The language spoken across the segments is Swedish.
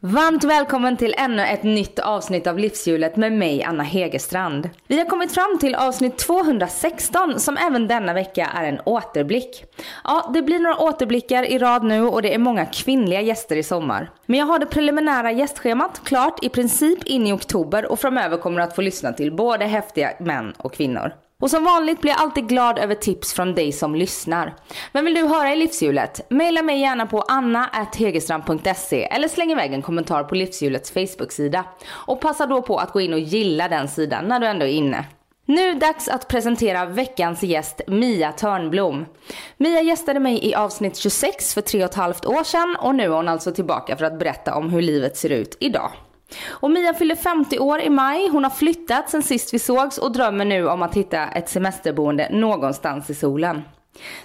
Varmt välkommen till ännu ett nytt avsnitt av Livshjulet med mig Anna Hegerstrand. Vi har kommit fram till avsnitt 216 som även denna vecka är en återblick. Ja, det blir några återblickar i rad nu och det är många kvinnliga gäster i sommar. Men jag har det preliminära gästschemat klart i princip in i oktober och framöver kommer du att få lyssna till både häftiga män och kvinnor. Och som vanligt blir jag alltid glad över tips från dig som lyssnar. Vem vill du höra i livshjulet? Maila mig gärna på anna.hegerstrand.se eller släng iväg en kommentar på livshjulets Facebook-sida. Och passa då på att gå in och gilla den sidan när du ändå är inne. Nu dags att presentera veckans gäst Mia Törnblom. Mia gästade mig i avsnitt 26 för tre och ett halvt år sedan och nu är hon alltså tillbaka för att berätta om hur livet ser ut idag. Och Mia fyller 50 år i maj. Hon har flyttat sen sist vi sågs och drömmer nu om att hitta ett semesterboende någonstans i solen.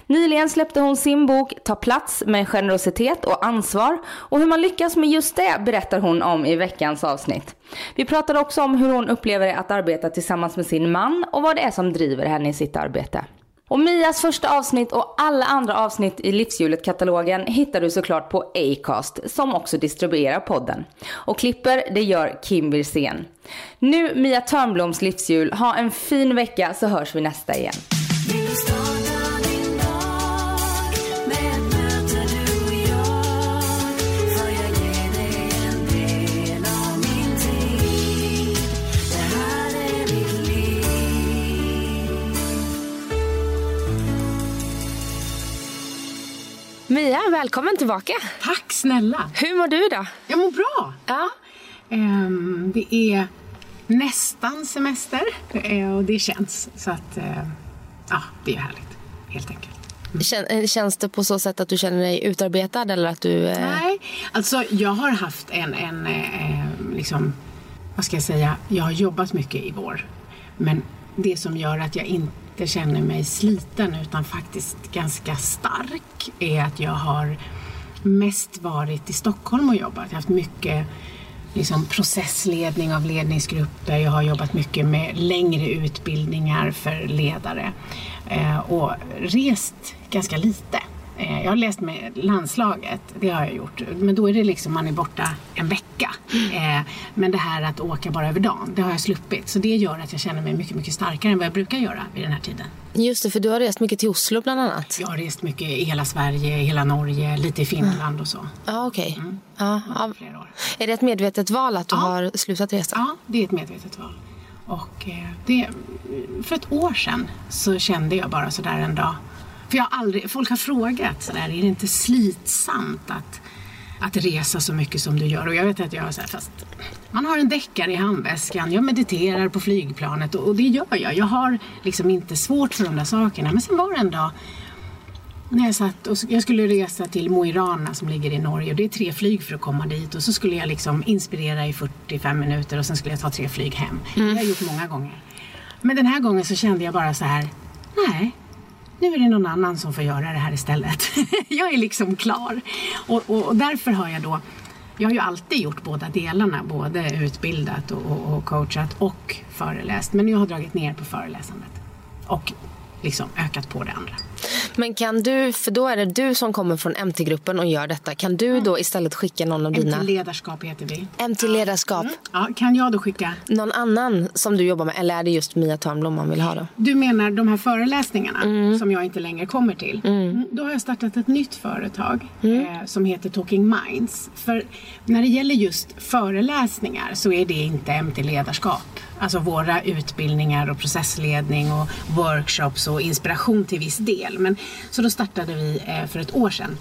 Nyligen släppte hon sin bok Ta plats med generositet och ansvar och hur man lyckas med just det berättar hon om i veckans avsnitt. Vi pratar också om hur hon upplever det att arbeta tillsammans med sin man och vad det är som driver henne i sitt arbete. Och Mias första avsnitt och alla andra avsnitt i Livshjulet-katalogen hittar du såklart på Acast som också distribuerar podden. Och klipper, det gör Kim Wirsén. Nu Mia Törnbloms livshjul, ha en fin vecka så hörs vi nästa igen. Mia, välkommen tillbaka. Tack snälla. Hur mår du idag? Jag mår bra. Ja. Ehm, det är nästan semester eh, och det känns. Så att, eh, ja, det är härligt. Helt enkelt. Kän, eh, känns det på så sätt att du känner dig utarbetad eller att du... Eh... Nej, alltså jag har haft en, en eh, liksom, vad ska jag säga, jag har jobbat mycket i vår. Men det som gör att jag inte inte känner mig sliten utan faktiskt ganska stark är att jag har mest varit i Stockholm och jobbat. Jag har haft mycket liksom, processledning av ledningsgrupper. Jag har jobbat mycket med längre utbildningar för ledare eh, och rest ganska lite. Eh, jag har läst med landslaget, det har jag gjort. Men då är det liksom, man är borta en vecka. Eh, men det här att åka bara över dagen, det har jag sluppit. Så det gör att jag känner mig mycket, mycket starkare än vad jag brukar göra vid den här tiden. Just det, för du har rest mycket till Oslo bland annat. Jag har rest mycket i hela Sverige, hela Norge, lite i Finland och så. Ja, okej. Okay. Mm. Ja, ja. Flera år. Är det ett medvetet val att du ja. har slutat resa? Ja, det är ett medvetet val. Och eh, det, för ett år sedan så kände jag bara sådär en dag för jag har aldrig, folk har frågat sådär, är det inte slitsamt att, att resa så mycket som du gör? Och jag vet att jag har såhär, fast man har en deckare i handväskan, jag mediterar på flygplanet och, och, det gör jag. Jag har liksom inte svårt för de där sakerna. Men sen var det en dag när jag satt och jag skulle resa till Mo i Rana som ligger i Norge och det är tre flyg för att komma dit och så skulle jag liksom inspirera i 45 minuter och sen skulle jag ta tre flyg hem. Mm. Det har jag gjort många gånger. Men den här gången så kände jag bara så här, nej, nu är det någon annan som får göra det här istället. jag är liksom klar. Och, och, och, därför har jag då jag har ju alltid gjort båda delarna, både utbildat och, och coachat och föreläst. Men nu har jag dragit ner på föreläsandet och liksom ökat på det andra. Men kan du, för då är det du som kommer från MT-gruppen och gör detta. Kan du då istället skicka någon av dina... MT-ledarskap heter vi. MT-ledarskap. Mm. Ja, kan jag då skicka? Någon annan som du jobbar med eller är det just Mia Törnblom man vill ha då? Du menar de här föreläsningarna mm. som jag inte längre kommer till. Mm. mm då har jag startat ett nytt företag mm. eh, som heter Talking Minds. För när det gäller just föreläsningar så är det inte MT-ledarskap. Alltså våra utbildningar och processledning och workshops och inspiration till viss del. Men, så då startade vi eh, för ett år sedan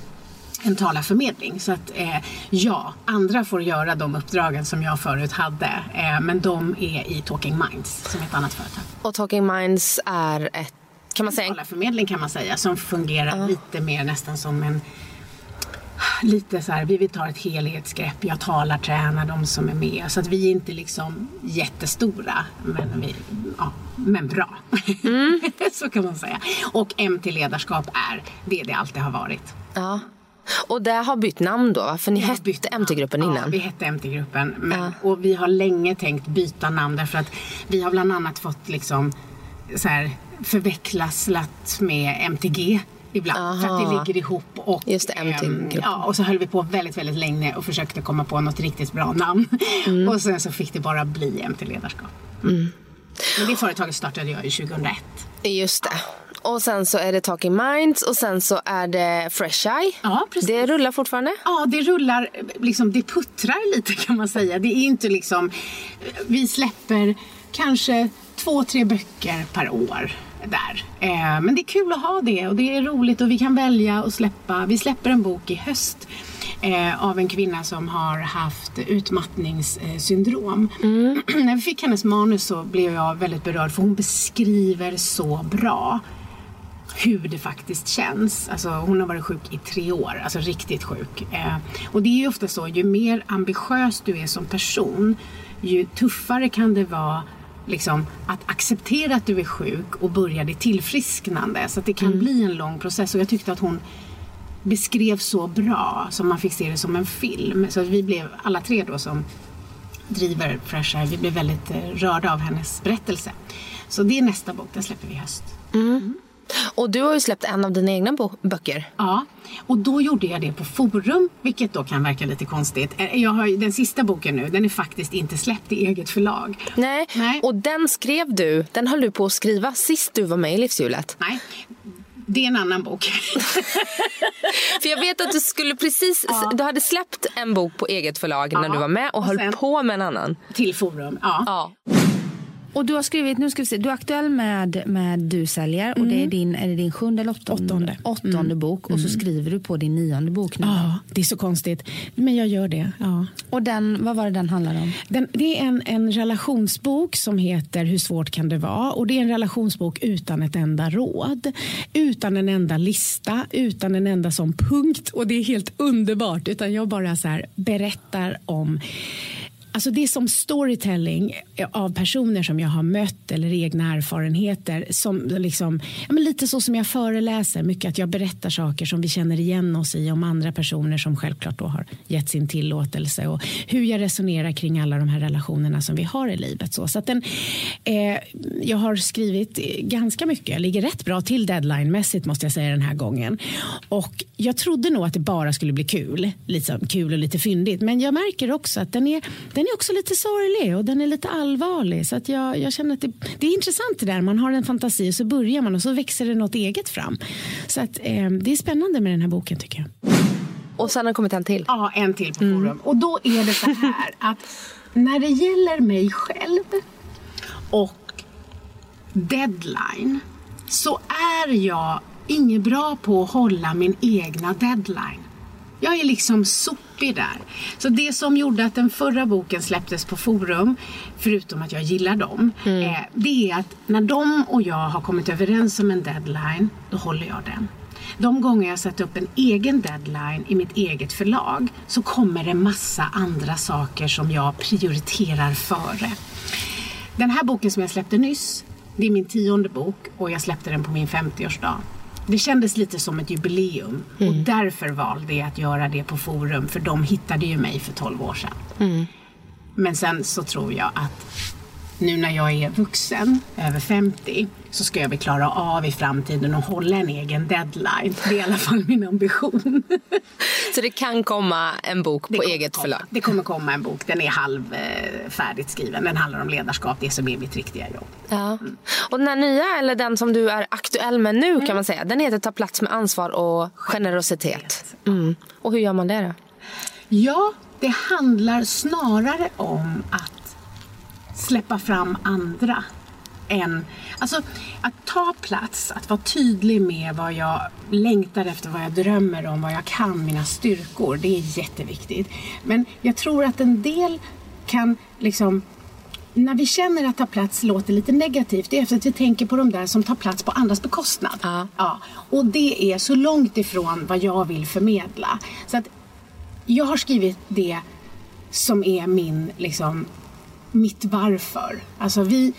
en talarförmedling. Så att eh, ja, andra får göra de uppdragen som jag förut hade. Eh, men de är i Talking Minds som är ett annat företag. Och Talking Minds är ett, kan man säga? En talarförmedling kan man säga som fungerar uh. lite mer nästan som en lite så här, vi vill ta ett helhetsgrepp. Jag talar, tränar de som är med. Så att vi är inte liksom jättestora, men, vi, ja, men bra. Mm. så kan man säga. Och MT ledarskap är det det alltid har varit. Ja. Och det har bytt namn då? För ni vi hette MT-gruppen innan? Ja, vi hette MT-gruppen. Ja. Och vi har länge tänkt byta namn därför att vi har bland annat fått liksom så här förvecklas med MTG ibland. Aha. För att det ligger ihop. Och, Just det, äm, ja, och så höll vi på väldigt, väldigt länge och försökte komma på något riktigt bra namn. Mm. och sen så fick det bara bli MT Ledarskap. Mm. Men det företaget startade jag i 2001. Just det. Och sen så är det Talking Minds och sen så är det Fresh Eye. Ja, precis. Det rullar fortfarande? Ja, det rullar, liksom, det puttrar lite kan man säga. Det är inte liksom, vi släpper kanske två, tre böcker per år där. Eh, men det är kul att ha det och det är roligt och vi kan välja att släppa. Vi släpper en bok i höst eh, av en kvinna som har haft utmattningssyndrom. Mm. När vi fick hennes manus så blev jag väldigt berörd för hon beskriver så bra hur det faktiskt känns. Alltså, hon har varit sjuk i tre år, alltså riktigt sjuk. Eh, och det är ju ofta så, ju mer ambitiös du är som person, ju tuffare kan det vara liksom, att acceptera att du är sjuk och börja ditt tillfrisknande. Så att det kan mm. bli en lång process och jag tyckte att hon beskrev så bra så man fick se det som en film. Så att vi blev alla tre då som driver Fresh Air, vi blev väldigt eh, rörda av hennes berättelse. Så det är nästa bok, den släpper vi i höst. Mm. Och du har ju släppt en av dina egna böcker. Ja, och då gjorde jag det på Forum, vilket då kan verka lite konstigt. Eh, jag har, den sista boken nu, den är faktiskt inte släppt i eget förlag. Nej, Nej. och den skrev du, den höll du på att skriva sist du var med i Livshjulet. Nej, det är en annan bok. För jag vet att du skulle precis, ja. du hade släppt en bok på eget förlag ja. när du var med och, och höll på med en annan. Till Forum, ja. ja. Och du har skrivit, nu ska vi se, du är aktuell med, med Du säljer mm. och det är mm. din, är det din sjunde eller åttonde, åttonde. åttonde mm. bok och så mm. skriver du på din nionde bok nu. Ja, det är så konstigt. Men jag gör det. Ja. Och den, vad var det den handlar om? Den, det är en, en relationsbok som heter Hur svårt kan det vara? Och det är en relationsbok utan ett enda råd. Utan en enda lista, utan en enda sån punkt. Och det är helt underbart. Utan jag bara så här berättar om Alltså det är som storytelling eh, av personer som jag har mött eller egna erfarenheter. Som liksom, ja lite så som jag föreläser, mycket att jag berättar saker som vi känner igen oss i om andra personer som självklart då har gett sin tillåtelse och hur jag resonerar kring alla de här relationerna som vi har i livet. Så, så att den, eh, jag har skrivit ganska mycket, jag ligger rätt bra till deadline-mässigt måste jag säga den här gången. Och jag trodde nog att det bara skulle bli kul, liksom, kul och lite fyndigt. Men jag märker också att den är, den den är också lite sorglig och den är lite allvarlig. Så att jag, jag känner att det, det, är intressant det där. Man har en fantasi och så börjar man och så växer det något eget fram. Så att, eh, det är spännande med den här boken tycker jag. Och sen har det kommit en till. Ja, en till på mm. forum. Och då är det så här att när det gäller mig själv och deadline så är jag inget bra på att hålla min egna deadline. Jag är liksom sopig där. Så det som gjorde att den förra boken släpptes på Forum, förutom att jag gillar dem, mm. eh, det är att när de och jag har kommit överens om en deadline, då håller jag den. De gånger jag sätter upp en egen deadline i mitt eget förlag så kommer det massa andra saker som jag prioriterar före. Den här boken som jag släppte nyss, det är min tionde bok och jag släppte den på min 50-årsdag. Det kändes lite som ett jubileum mm. och därför valde jag att göra det på Forum för de hittade ju mig för 12 år sedan. Mm. Men sen så tror jag att nu när jag är vuxen, över 50, så ska jag väl klara av i framtiden att hålla en egen deadline. Det är i alla fall min ambition. Så det kan komma en bok på eget förlag? Det kommer komma en bok. Den är halvfärdigt skriven. Den handlar om ledarskap, det som är mitt riktiga jobb. Ja. Mm. Och den här nya, eller den som du är aktuell med nu mm. kan man säga, den heter Ta plats med ansvar och generositet. Mm. Och hur gör man det då? Ja, det handlar snarare om att släppa fram andra. Än, alltså att ta plats, att vara tydlig med vad jag längtar efter, vad jag drömmer om, vad jag kan, mina styrkor. Det är jätteviktigt. Men jag tror att en del kan liksom när vi känner att ta plats låter lite negativt, det är efter att vi tänker på de där som tar plats på andras bekostnad. Ja. ja. Och det är så långt ifrån vad jag vill förmedla. Så att jag har skrivit det som är min liksom, mitt varför. Alltså vi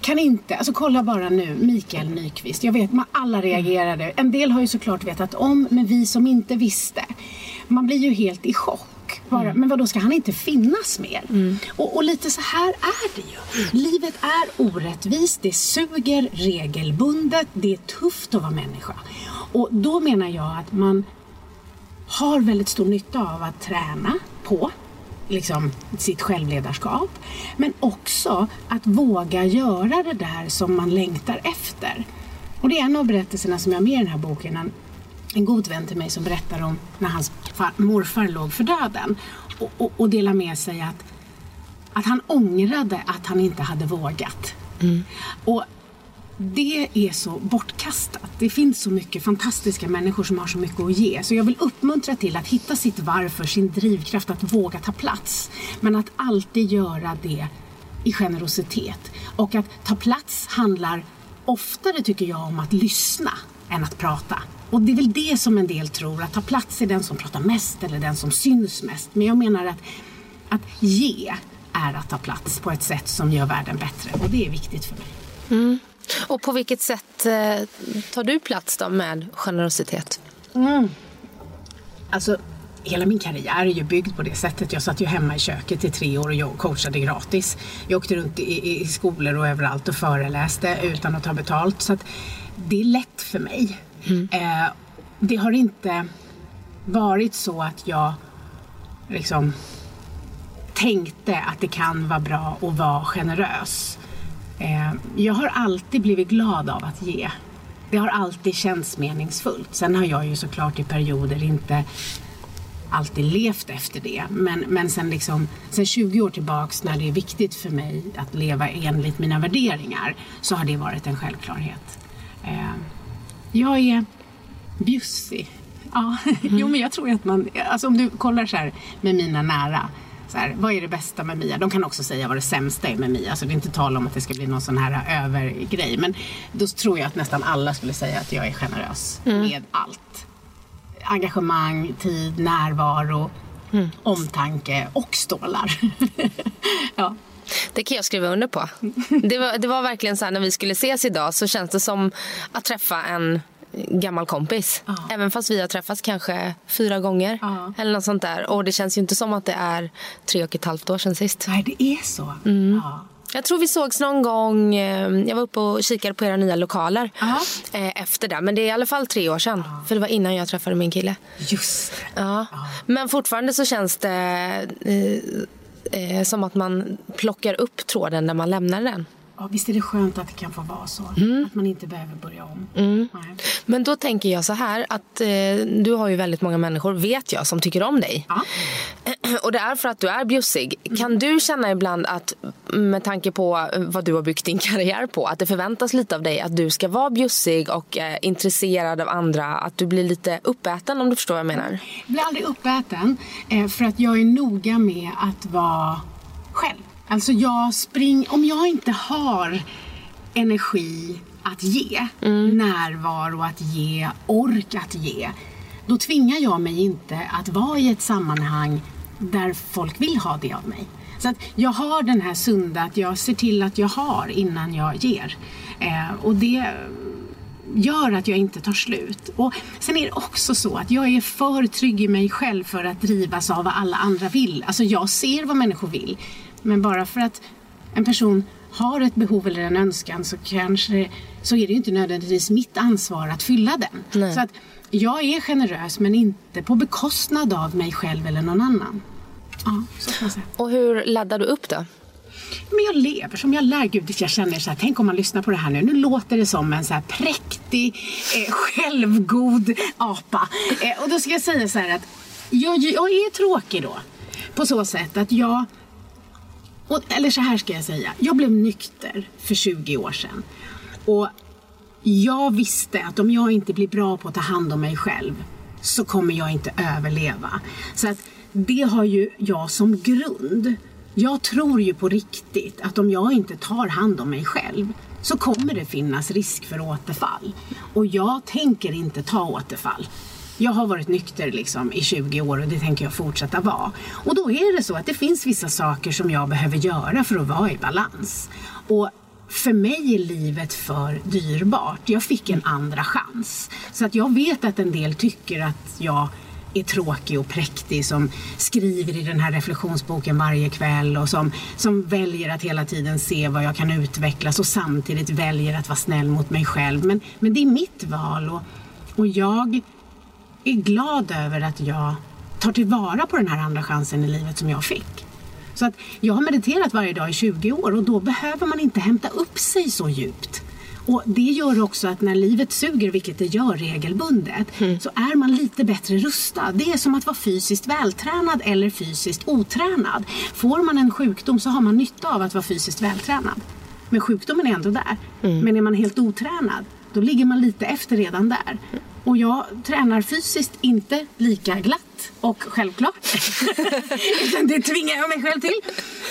kan inte, alltså kolla bara nu, Mikael Nyqvist. Jag vet, man alla reagerade. En del har ju såklart vetat om, men vi som inte visste. Man blir ju helt i chock. Bara, mm. Men vad då ska han inte finnas mer? Mm. Och, och, lite så här är det ju. Mm. Livet är orättvist, det suger regelbundet, det är tufft att vara människa. Och då menar jag att man har väldigt stor nytta av att träna på liksom, sitt självledarskap. Men också att våga göra det där som man längtar efter. Och det är en av berättelserna som jag har med i den här boken. En, en god vän till mig som berättar om när hans far, morfar låg för döden. Och, och, och delar med sig att, att han ångrade att han inte hade vågat. Mm. Och det är så bortkastat. Det finns så mycket fantastiska människor som har så mycket att ge. Så jag vill uppmuntra till att hitta sitt varför, sin drivkraft att våga ta plats. Men att alltid göra det i generositet. Och att ta plats handlar oftare, tycker jag, om att lyssna än att prata. Och det är väl det som en del tror, att ta plats är den som pratar mest eller den som syns mest. Men jag menar att, att ge är att ta plats på ett sätt som gör världen bättre. Och det är viktigt för mig. Mm. Och på vilket sätt eh, tar du plats då med generositet? Mm. Alltså, hela min karriär är ju byggd på det sättet. Jag satt ju hemma i köket i tre år och coachade gratis. Jag åkte runt i, i skolor och överallt och föreläste utan att ta betalt. Så det är lätt för mig. Mm. Eh, det har inte varit så att jag liksom tänkte att det kan vara bra att vara generös. Eh, jag har alltid blivit glad av att ge. Det har alltid känts meningsfullt. Sen har jag ju såklart i perioder inte alltid levt efter det. Men, men sen, liksom, sen 20 år tillbaks när det är viktigt för mig att leva enligt mina värderingar så har det varit en självklarhet. Eh, jag är bjussig. Ja, mm. jo men jag tror att man, alltså om du kollar så här med mina nära så här, vad är det bästa med Mia? De kan också säga vad det sämsta är med Mia. Så det är inte tal om att det ska bli någon sån här övergrej. Men då tror jag att nästan alla skulle säga att jag är generös mm. med allt. Engagemang, tid, närvaro, mm. omtanke och stålar. ja. Det kan jag skriva under på. Det var, det var verkligen så här när vi skulle ses idag så känns det som att träffa en gammal kompis. Ja. Även fast vi har träffats kanske fyra gånger. Ja. Eller något sånt där. Och det känns ju inte som att det är tre och ett halvt år sedan sist. Nej, det är så. Mm. Ja. Jag tror vi sågs någon gång. Eh, jag var uppe och kikade på era nya lokaler Aha. Eh, efter det. Men det är i alla fall tre år sedan. Aha. För det var innan jag träffade min kille. Just det. Ja. Men fortfarande så känns det eh, eh, som att man plockar upp tråden när man lämnar den. Ja, visst är det skönt att det kan få vara så. Mm. Att man inte behöver börja om. Mm. Men då tänker jag så här att eh, du har ju väldigt många människor, vet jag, som tycker om dig. Ja. Och det är för att du är bjussig. Mm. Kan du känna ibland att, med tanke på vad du har byggt din karriär på, att det förväntas lite av dig att du ska vara bjussig och eh, intresserad av andra, att du blir lite uppäten om du förstår vad jag menar? Jag blir aldrig uppäten, eh, för att jag är noga med att vara själv. Alltså jag spring, om jag inte har energi att ge, mm. närvaro att ge, ork att ge, då tvingar jag mig inte att vara i ett sammanhang där folk vill ha det av mig. Så att jag har den här sunda att jag ser till att jag har innan jag ger. Eh, och det gör att jag inte tar slut. Och sen är det också så att jag är för trygg i mig själv för att drivas av vad alla andra vill. Alltså jag ser vad människor vill. Men bara för att en person har ett behov eller en önskan så kanske så är det inte nödvändigtvis mitt ansvar att fylla den. Nej. Så att jag är generös men inte på bekostnad av mig själv eller någon annan. Ja, så kan man säga. Och hur laddar du upp då? Men jag lever som jag lär. Gud, jag känner så här, tänk om man lyssnar på det här nu. Nu låter det som en så här präktig, eh, självgod apa. Eh, och då ska jag säga så här att jag, jag är tråkig då. På så sätt att jag och, eller så här ska jag säga. Jag blev nykter för 20 år sedan. Och jag visste att om jag inte blir bra på att ta hand om mig själv så kommer jag inte överleva. Så att det har ju jag som grund. Jag tror ju på riktigt att om jag inte tar hand om mig själv så kommer det finnas risk för återfall. Och jag tänker inte ta återfall. Jag har varit nykter liksom i 20 år och det tänker jag fortsätta vara. Och då är det så att det finns vissa saker som jag behöver göra för att vara i balans. Och för mig är livet för dyrbart. Jag fick en andra chans. Så att jag vet att en del tycker att jag är tråkig och präktig som skriver i den här reflektionsboken varje kväll och som, som väljer att hela tiden se vad jag kan utvecklas och samtidigt väljer att vara snäll mot mig själv. Men, men det är mitt val. Och Och jag är glad över att jag tar tillvara på den här andra chansen i livet som jag fick. Så att jag har mediterat varje dag i 20 år och då behöver man inte hämta upp sig så djupt. Och Det gör också att när livet suger, vilket det gör regelbundet, mm. så är man lite bättre rustad. Det är som att vara fysiskt vältränad eller fysiskt otränad. Får man en sjukdom så har man nytta av att vara fysiskt vältränad. Men sjukdomen är ändå där. Mm. Men är man helt otränad, då ligger man lite efter redan där. Och jag tränar fysiskt inte lika glatt och självklart. det tvingar jag mig själv till.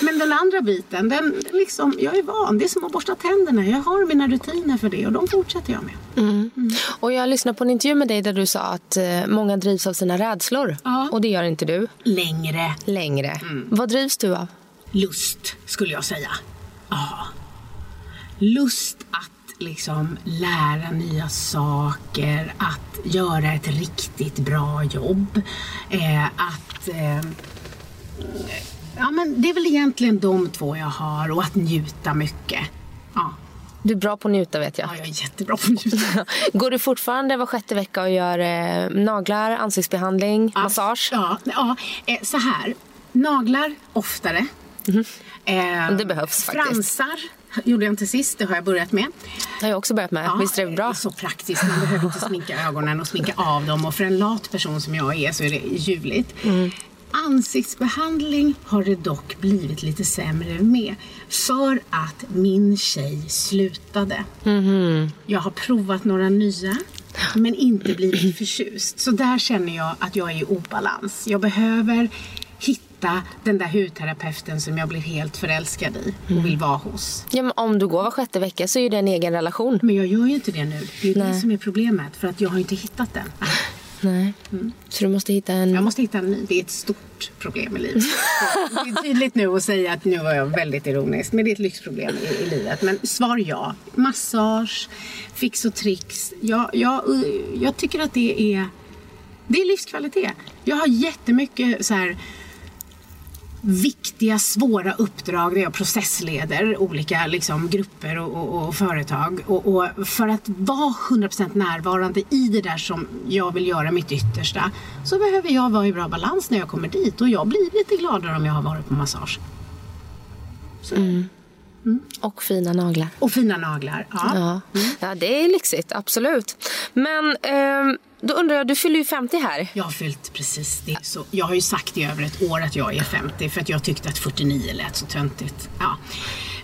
Men den andra biten, den, liksom, jag är van. Det är som att borsta tänderna. Jag har mina rutiner för det och de fortsätter jag med. Mm. Mm. Och jag lyssnade på en intervju med dig där du sa att eh, många drivs av sina rädslor. Ja. Och det gör inte du. Längre. Längre. Mm. Vad drivs du av? Lust, skulle jag säga. Ja. Lust att liksom lära nya saker, att göra ett riktigt bra jobb. Eh, att... Eh, ja, men det är väl egentligen de två jag har och att njuta mycket. Ja. Du är bra på att njuta vet jag. Ja, jag är jättebra på att njuta. Går du fortfarande var sjätte vecka och gör eh, naglar, ansiktsbehandling, ja, massage? Ja, ja eh, så här. Naglar oftare. Mm. Eh, det behövs faktiskt. Fransar gjorde jag inte sist, det har jag börjat med. Det har jag också börjat med. Ja, Visst är det bra? Så praktiskt, man behöver inte sminka ögonen och sminka av dem. Och för en lat person som jag är så är det ljuvligt. Mm. Ansiktsbehandling har det dock blivit lite sämre med. För att min tjej slutade. Mm. Jag har provat några nya men inte blivit förtjust. Så där känner jag att jag är i obalans. Jag behöver hitta den där hudterapeuten som jag blir helt förälskad i och mm. vill vara hos. Ja, men om du går var sjätte vecka så är det en egen relation. Men jag gör ju inte det nu. Det är Nej. det som är problemet. För att jag har inte hittat den. Nej. Mm. Så du måste hitta en... Jag måste hitta en ny. Det är ett stort problem i livet. det är tydligt nu att säga att nu var jag väldigt ironisk. Men det är ett lyxproblem i, i livet. Men svar ja. Massage, fix och tricks. Jag, jag, jag tycker att det är, det är livskvalitet. Jag har jättemycket så här viktiga, svåra uppdrag där jag processleder olika liksom, grupper och, och, och företag. Och, och, för att vara 100% närvarande i det där som jag vill göra mitt yttersta så behöver jag vara i bra balans när jag kommer dit. Och jag blir lite gladare om jag har varit på massage. Mm. Mm. Och fina naglar. Och fina naglar, ja. Ja, mm. ja det är lyxigt, absolut. Men... Eh, då undrar jag, du fyller ju 50 här. Jag har fyllt precis det. Så jag har ju sagt i över ett år att jag är 50 för att jag tyckte att 49 lät så töntigt. Ja.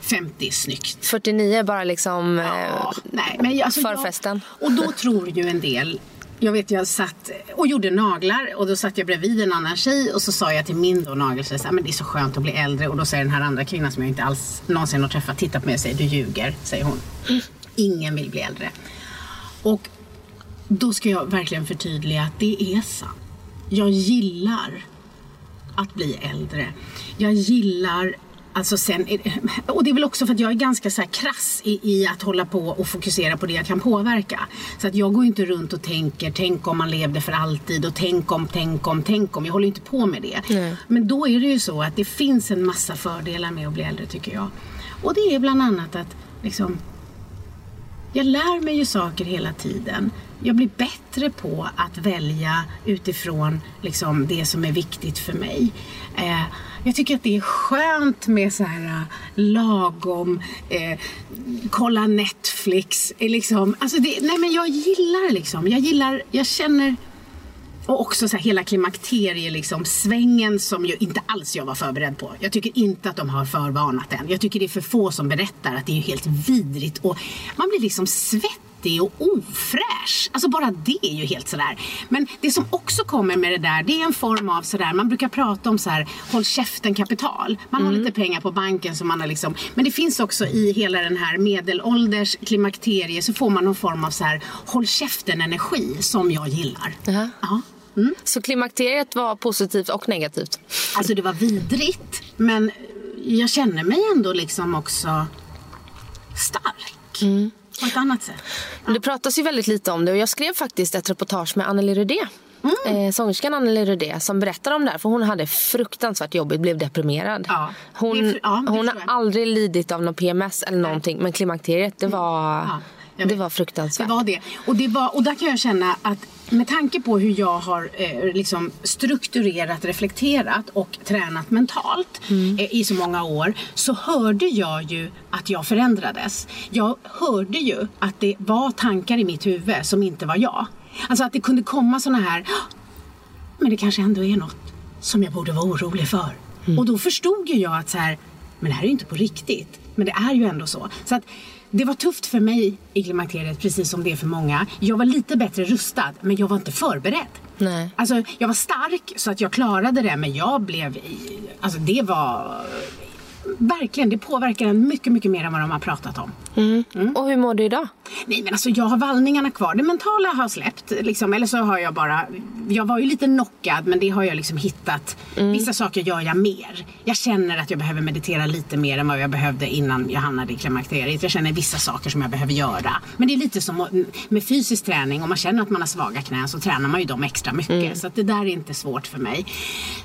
50 är snyggt. 49 är bara liksom ja, eh, nej, men alltså förfesten. Jag, och då tror ju en del jag vet jag satt och gjorde naglar och då satt jag bredvid en annan tjej och så sa jag till min då nageltjej men det är så skönt att bli äldre och då säger den här andra kvinnan som jag inte alls någonsin har träffat, tittar på mig och säger du ljuger, säger hon. Mm. Ingen vill bli äldre. Och då ska jag verkligen förtydliga att det är sant. Jag gillar att bli äldre. Jag gillar Alltså sen, och det är väl också för att jag är ganska så krass i, i, att hålla på och fokusera på det jag kan påverka. Så att jag går inte runt och tänker, tänk om man levde för alltid och tänk om, tänk om, tänk om. Jag håller inte på med det. Nej. Men då är det ju så att det finns en massa fördelar med att bli äldre tycker jag. Och det är bland annat att liksom, jag lär mig ju saker hela tiden jag blir bättre på att välja utifrån liksom, det som är viktigt för mig. Eh, jag tycker att det är skönt med så här eh, lagom, eh, kolla Netflix. Eh, liksom. alltså det, nej men jag gillar liksom, jag gillar, jag känner och också så här, hela klimakteriesvängen liksom, svängen som ju inte alls jag var förberedd på. Jag tycker inte att de har förvarnat den. Jag tycker det är för få som berättar att det är helt vidrigt och man blir liksom svettig svettig och ofräsch. Alltså bara det är ju helt sådär. Men det som också kommer med det där, det är en form av sådär, man brukar prata om så här, håll käften kapital. Man mm. har lite pengar på banken som man har liksom, men det finns också i hela den här medelålders klimakterie så får man någon form av så här, håll käften energi som jag gillar. Uh -huh. Ja. Mm. Så klimakteriet var positivt och negativt? Alltså det var vidrigt, men jag känner mig ändå liksom också stark. Mm på ett annat sätt. Ja. Det pratas ju väldigt lite om det och jag skrev faktiskt ett reportage med Anneli Rudé. Mm. Eh, sångerskan Anneli Rudé som berättar om det här. För hon hade fruktansvärt jobbigt, blev deprimerad. Ja. Hon, ja, hon har aldrig lidit av någon PMS eller någonting. Men klimakteriet det var... Ja. Det var fruktansvärt. Det var det. Och, det var, och där kan jag känna att med tanke på hur jag har eh, liksom strukturerat, reflekterat och tränat mentalt eh, i så många år så hörde jag ju att jag förändrades. Jag hörde ju att det var tankar i mitt huvud som inte var jag. Alltså att det kunde komma såna här men det kanske ändå är något som jag borde vara orolig för. Och då förstod ju jag att så här, men det här är ju inte på riktigt. Men det är ju ändå så. Så att det var tufft för mig i klimakteriet, precis som det är för många. Jag var lite bättre rustad, men jag var inte förberedd. Nej. Alltså, jag var stark så att jag klarade det, men jag blev i... Alltså det var... Verkligen, det påverkar en mycket, mycket mer än vad de har pratat om. Och hur mår du idag? Nej men alltså jag har vallningarna kvar. Det mentala har släppt. Liksom. Eller så har jag bara... Jag var ju lite knockad men det har jag liksom hittat. Vissa saker gör jag mer. Jag känner att jag behöver meditera lite mer än vad jag behövde innan jag hamnade i klimakteriet. Jag känner vissa saker som jag behöver göra. Men det är lite som med fysisk träning. Om man känner att man har svaga knän så tränar man ju dem extra mycket. Så att det där är inte svårt för mig.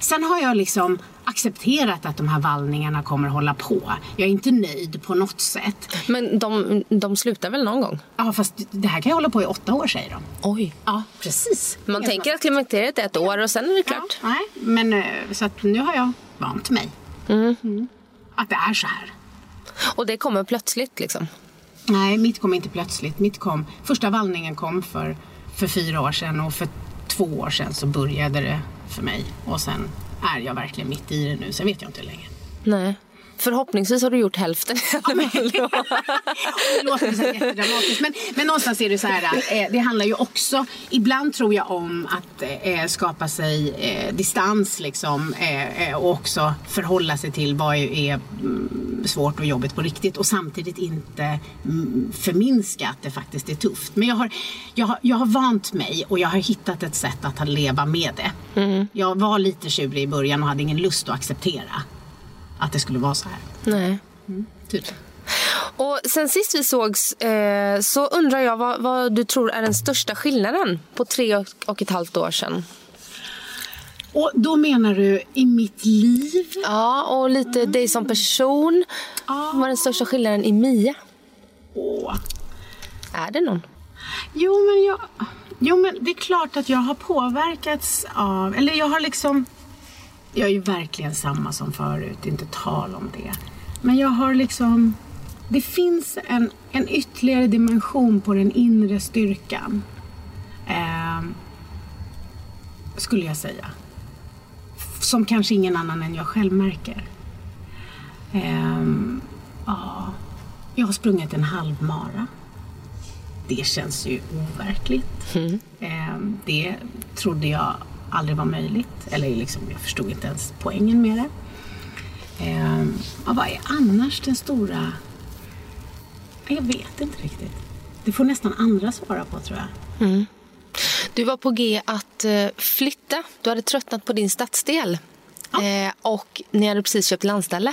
Sen har jag liksom accepterat att de här vallningarna kommer hålla på. Jag är inte nöjd på något sätt. Men de, de slutar väl någon gång? Ja fast det här kan jag hålla på i åtta år säger de. Oj. Ja, precis. Man Helt tänker att klimakteriet är ett år och sen är det Ja, klart. nej, men eh, så att nu har jag vant mig. Mm. Att det är så här. Och det kommer plötsligt liksom. Nej, mitt kom inte plötsligt. Mitt kom, första vallningen kom för, för fyra år sedan och för två år sedan så började det för mig. Och sen är jag verkligen mitt i det nu. Sen vet jag inte hur länge. Nej. Förhoppningsvis har du gjort hälften alla fall. det låter så jättedramatiskt. Men, men någonstans är det så här, eh, det handlar ju också, ibland tror jag om att eh, skapa sig eh, distans liksom eh, eh, och också förhålla sig till vad är mm, svårt och jobbigt på riktigt och samtidigt inte mm, förminska att det faktiskt är tufft. Men jag har, jag, har, jag har vant mig och jag har hittat ett sätt att leva med det. Jag var lite tjurig i början och hade ingen lust att acceptera att det skulle vara så här. Nej. Typ. Och sen sist vi sågs eh, så undrar jag vad, vad du tror är den största skillnaden på tre och, och ett halvt år sedan. Och då menar du i mitt liv? Ja, och lite dig som person. Vad är den största skillnaden i Mia? Åh. Är det någon? Jo, men jag... Jo, men det är klart att jag har påverkats av... Eller jag har liksom... Jag är ju verkligen samma som förut, inte tal om det. Men jag har liksom... Det finns en, en ytterligare dimension på den inre styrkan. Ehm, skulle jag säga. Som kanske ingen annan än jag själv märker. Ehm, ja, jag har sprungit en halvmara. Det känns ju overkligt. Ehm, det trodde jag aldrig var möjligt. Eller liksom, jag förstod inte ens poängen med det. Ehm, ja, vad är annars den stora... Jag vet inte riktigt. Det får nästan andra svara på tror jag. Du var på G att eh, flytta. Du hade tröttnat på din stadsdel. Eh, och ni hade precis köpt landställe.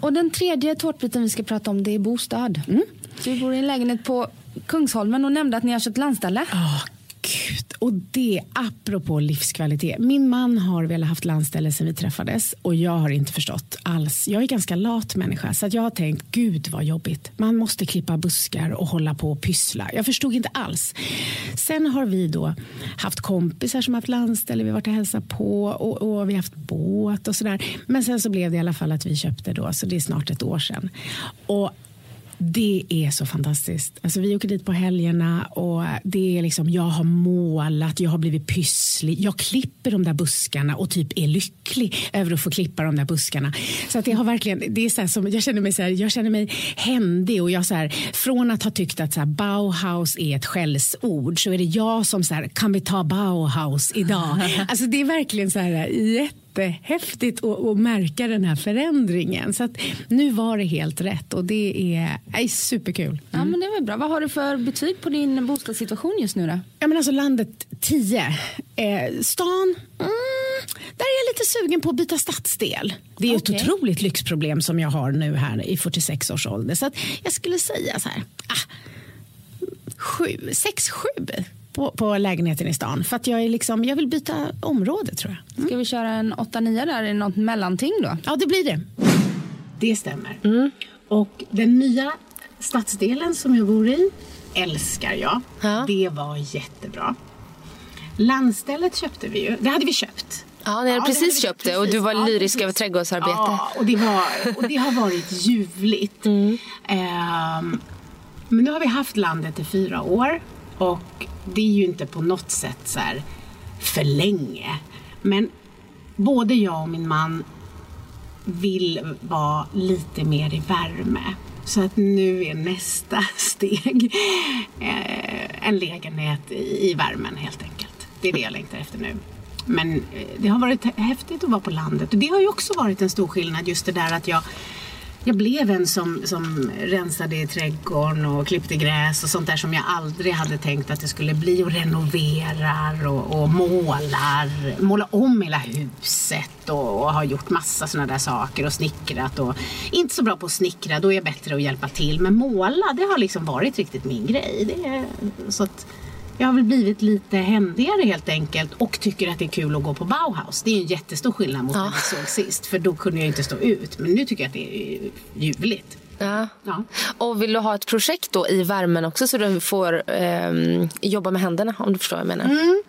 Och den tredje tårtbiten vi ska prata om det är bostad. Mm. Du bor i en lägenhet på Kungsholmen och nämnde att ni har köpt landställe. Åh, gud. Och det, apropå livskvalitet. Min man har velat haft landställe sedan vi träffades och jag har inte förstått alls. Jag är ganska lat människa så att jag har tänkt, gud vad jobbigt. Man måste klippa buskar och hålla på och pyssla. Jag förstod inte alls. Sen har vi då haft kompisar som haft landställe, vi har varit och hälsat på och, och vi har haft båt och sådär. Men sen så blev det i alla fall att vi köpte då, så det är snart ett år sedan. Och det är så fantastiskt. Alltså, vi åker dit på helgerna och det är liksom, jag har målat, jag har blivit pysslig. Jag klipper de där buskarna och typ är lycklig över att få klippa de där buskarna. Så att det har verkligen, det är så som, jag känner mig så här, jag känner mig händig och jag så här, från att ha tyckt att så här, Bauhaus är ett skällsord så är det jag som så här, kan vi ta Bauhaus idag? Alltså det är verkligen så här jättehäftigt att, att märka den här förändringen. Så nu var det helt rätt och det är, är superkul. Ja, men det väl bra. Vad har du för betyg på din bostadssituation just nu då? Ja, men alltså landet 10. Eh, stan, mm, där är jag lite sugen på att byta stadsdel. Det är Okej. ett otroligt lyxproblem som jag har nu här i 46 års ålder. Så jag skulle säga så här, ah, sju, sex, sju på, på lägenheten i stan. För att jag, är liksom, jag vill byta område tror jag. Ska vi köra en 8-9 där i något mellanting då? Ja, det blir det. Det stämmer. Och den nya stadsdelen som jag bor i älskar jag. Ja. Det var jättebra. Landstället köpte vi ju. Det hade vi köpt. Ja, ni hade det precis vi köpt det och du var Ja, lyrisk över trädgårdsarbete. Ja, och det, var, och det har varit ljuvligt. Mm. Ehm, men nu har vi haft landet i fyra år och det är ju inte på något sätt så här för länge. Men både jag och min man vill vara lite mer i värme. Så att nu är nästa steg eh, en lägenhet i, värmen helt enkelt. Det är det jag längtar efter nu. Men eh, det har varit häftigt att vara på landet och det har ju också varit en stor skillnad just det där att jag jag blev en som, som rensade i trädgården och klippte gräs och sånt där som jag aldrig hade tänkt att det skulle bli och renoverar och, och målar, målar om hela huset och, och har gjort massa sådana där saker och snickrat och inte så bra på att snickra, då är jag bättre att hjälpa till men måla det har liksom varit riktigt min grej. Det är, så att jag har väl blivit lite händigare helt enkelt och tycker att det är kul att gå på Bauhaus. Det är en jättestor skillnad mot när vi såg sist för då kunde jag inte stå ut men nu tycker jag att det är ljuvligt. Ja. Ja. Och vill du ha ett projekt då i värmen också så du får ehm, jobba med händerna om du förstår vad jag menar? Mm.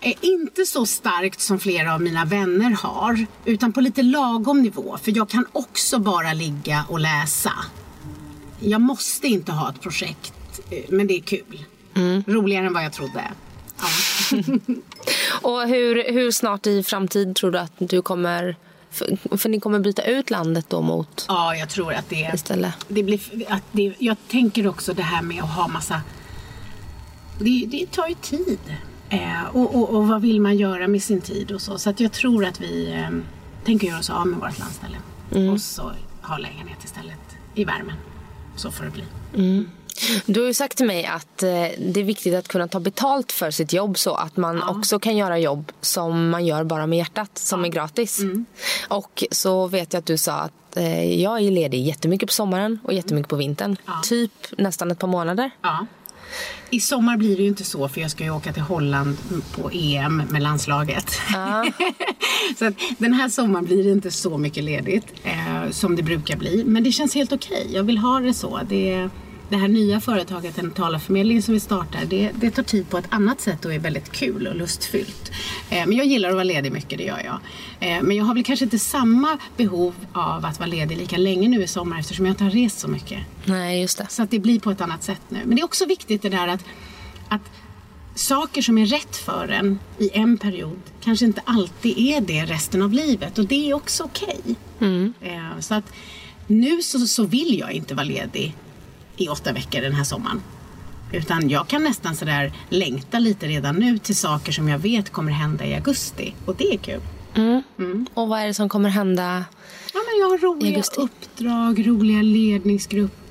Eh, inte så starkt som flera av mina vänner har utan på lite lagom nivå för jag kan också bara ligga och läsa. Jag måste inte ha ett projekt eh, men det är kul. Roligare än vad jag trodde. Ja. Och hur, hur snart i framtid tror du att du kommer... För, för ni kommer byta ut landet då mot Ja, jag tror att det, istället? det blir... Att det, jag tänker också det här med att ha massa... Det, det tar ju tid. Eh, och, och, och vad vill man göra med sin tid och så. Så att jag tror att vi eh, tänker göra oss av med vårt landställe. Och så ha lägenhet istället i värmen. Så får det bli. Du har ju sagt till mig att eh, det är viktigt att kunna ta betalt för sitt jobb så att man också kan göra jobb som man gör bara med hjärtat, som är gratis. Och så vet jag att du sa att eh, jag är ledig jättemycket på sommaren och jättemycket på vintern. Typ nästan ett par månader. Ja. I sommar blir det ju inte så för jag ska ju åka till Holland på EM med landslaget. så att den här sommaren blir det inte så mycket ledigt eh, som det brukar bli. Men det känns helt okej. Jag vill ha det så. Det, det här nya företaget, den talarförmedlingen som vi startar, det, det tar tid på ett annat sätt och är väldigt kul och lustfyllt. Eh, men jag gillar att vara ledig mycket, det gör jag. Eh, men jag har väl kanske inte samma behov av att vara ledig lika länge nu i sommar eftersom jag inte har rest så mycket. Nej, just det. Så att det blir på ett annat sätt nu. Men det är också viktigt det där att, att saker som är rätt för en i en period kanske inte alltid är det resten av livet. Och det är också okej. Eh, Så att nu så, så vill jag inte vara ledig i åtta veckor den här sommaren. Utan jag kan nästan sådär längta lite redan nu till saker som jag vet kommer hända i augusti. Och det är kul. Och vad är det som kommer hända? Ja, men jag har I roliga augusti. uppdrag, roliga ledningsgrupper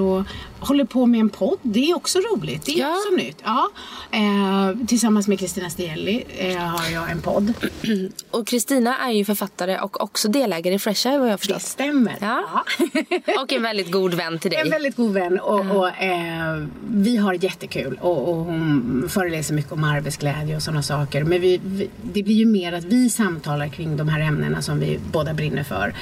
och håller på med en podd. Det är också roligt. Det är Ja. också nytt. Ja. Eh, tillsammans med Kristina Stielli eh, har jag en podd. Och Kristina är ju författare och också delägare i Fresh Eye vad jag har Det förstått. stämmer. Ja. Och en väldigt god vän till dig. En väldigt god vän och, och eh, vi har jättekul och, och hon föreläser mycket om arbetsglädje och sådana saker. Men vi, vi, det blir ju mer att vi samtalar kring de här ämnena som vi båda brinner för.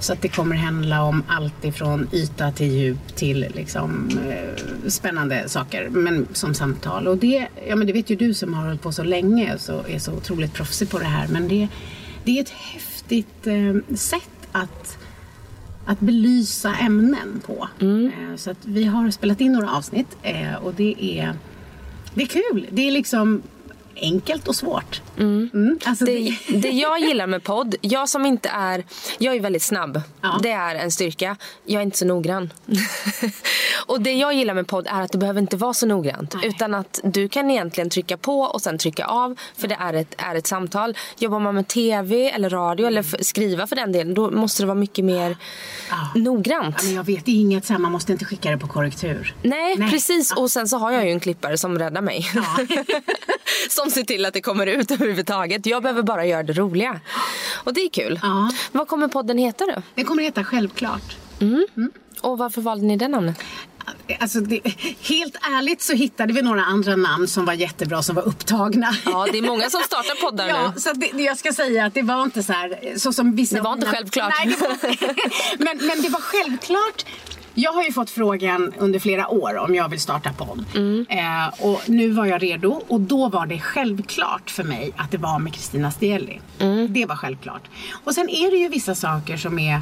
Så att det kommer handla om allt ifrån yta till djup till liksom, eh, spännande saker men som samtal. Och det, ja, men det vet ju du som har hållit på så länge och är så otroligt proffsig på det här. Men det, det är ett häftigt eh, sätt att att belysa ämnen på. Eh, Så att vi har spelat in några avsnitt och det är, det är kul. Det är liksom enkelt och svårt. Mm. Alltså Det, det jag gillar med podd, jag som inte är... Jag är väldigt snabb. Ja. Det är en styrka. Jag är inte så noggrann. och det jag gillar med podd är att det behöver inte vara så noggrant. Nej. Utan att du kan egentligen trycka på och sen trycka av. För det är ett, är ett samtal. Jobbar man med tv eller radio eller f- skriva för den delen. Då måste det vara mycket mer Ja. noggrant. Ja, men jag vet, det är inget så här, man måste inte skicka det på korrektur. Nej, Nej. precis. Och sen så har jag ju en klippare som räddar mig. som ser till att det kommer ut överhuvudtaget. Jag behöver bara göra det roliga. Och det är kul. Ja. Vad kommer podden heta då? Det kommer heta Självklart. Och varför valde ni det namnet? Alltså det, helt ärligt så hittade vi några andra namn som var jättebra, som var upptagna. Ja, det är många som startar poddar Ja, nu. så det, jag ska säga att det var inte så här så som vissa Det var inte mina- självklart. Nej, var, men, men det var självklart Jag har ju fått frågan under flera år om jag vill starta podd. Eh, och nu var jag redo och då var det självklart för mig att det var med Kristina Steli. Det var självklart. Och sen är det ju vissa saker som är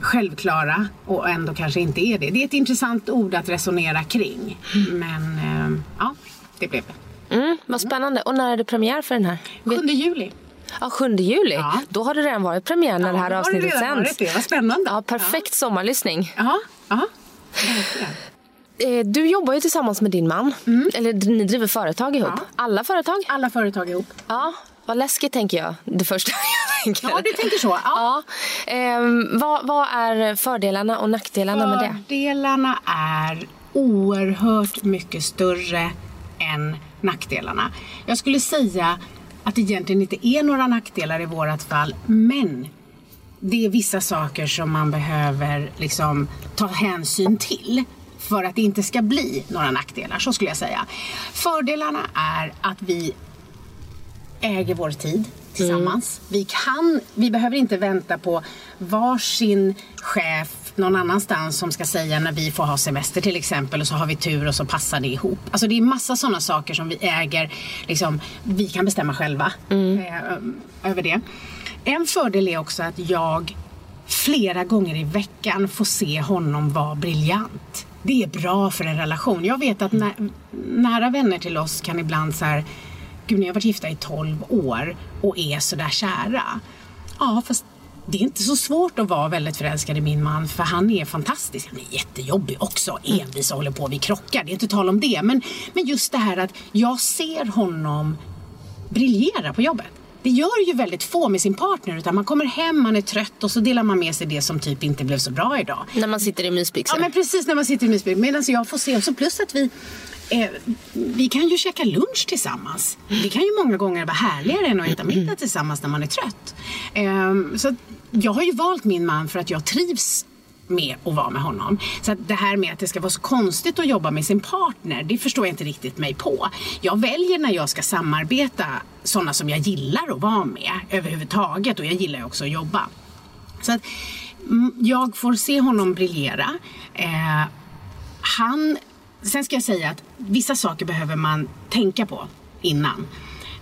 självklara och ändå kanske inte är det. Det är ett intressant ord att resonera kring. Men eh, ja, det blev det. Mm, vad spännande. Och när är det premiär för den här? 7 juli. Ja, 7 juli. Ja. Då har det redan varit premiär när det här Ja, då har avsnittet redan sänds. varit det. Vad spännande. Ja, perfekt sommarlyssning. Ja, ja. Eh, Du jobbar ju tillsammans med din man. Eller ni driver företag ihop. Mm. Ja. Alla företag? Alla företag ihop. Ja, vad läskigt tänker jag. Det första jag tänker. Ja, du tänker så. Ja. Ja. Ehm, vad, vad är fördelarna och nackdelarna med det? Fördelarna är oerhört mycket större än nackdelarna. Jag skulle säga att det egentligen inte är några nackdelar i vårat fall, men det är vissa saker som man behöver liksom ta hänsyn till för att det inte ska bli några nackdelar, så skulle jag säga. Fördelarna är att vi äger vår tid tillsammans. Vi, kan, vi behöver inte vänta på varsin chef någon annanstans som ska säga när vi får ha semester till exempel och så har vi tur och så passar det ihop. Alltså det är massa sådana saker som vi äger, liksom, vi kan bestämma själva eh, över det. En fördel är också att jag flera gånger i veckan får se honom vara briljant. Det är bra för en relation. Jag vet att nä nära vänner till oss kan ibland så här, gud ni har varit gifta i 12 år och är sådär kära. Ja, fast det är inte så svårt att vara väldigt förälskad i min man för han är fantastisk. Han är jättejobbig också, envis och håller på, vi krockar, det är inte tal om det. Men, men just det här att jag ser honom briljera på jobbet. Det gör ju väldigt få med sin partner utan man kommer hem, man är trött och så delar man med sig det som typ inte blev så bra idag. När man sitter i mysbyxor. Ja men precis när man sitter i mysbyxor. Medan jag får se, och så plus att vi eh, vi kan ju käka lunch tillsammans. Det kan ju många gånger vara härligare än att äta middag tillsammans när man är trött. Eh, så jag har ju valt min man för att jag trivs med att vara med honom. Så att det här med att det ska vara så konstigt att jobba med sin partner, det förstår jag inte riktigt mig på. Jag väljer när jag ska samarbeta sådana som jag gillar att vara med överhuvudtaget och jag gillar ju också att jobba. Så att mm, jag får se honom briljera. Eh, han, sen ska jag säga att vissa saker behöver man tänka på innan.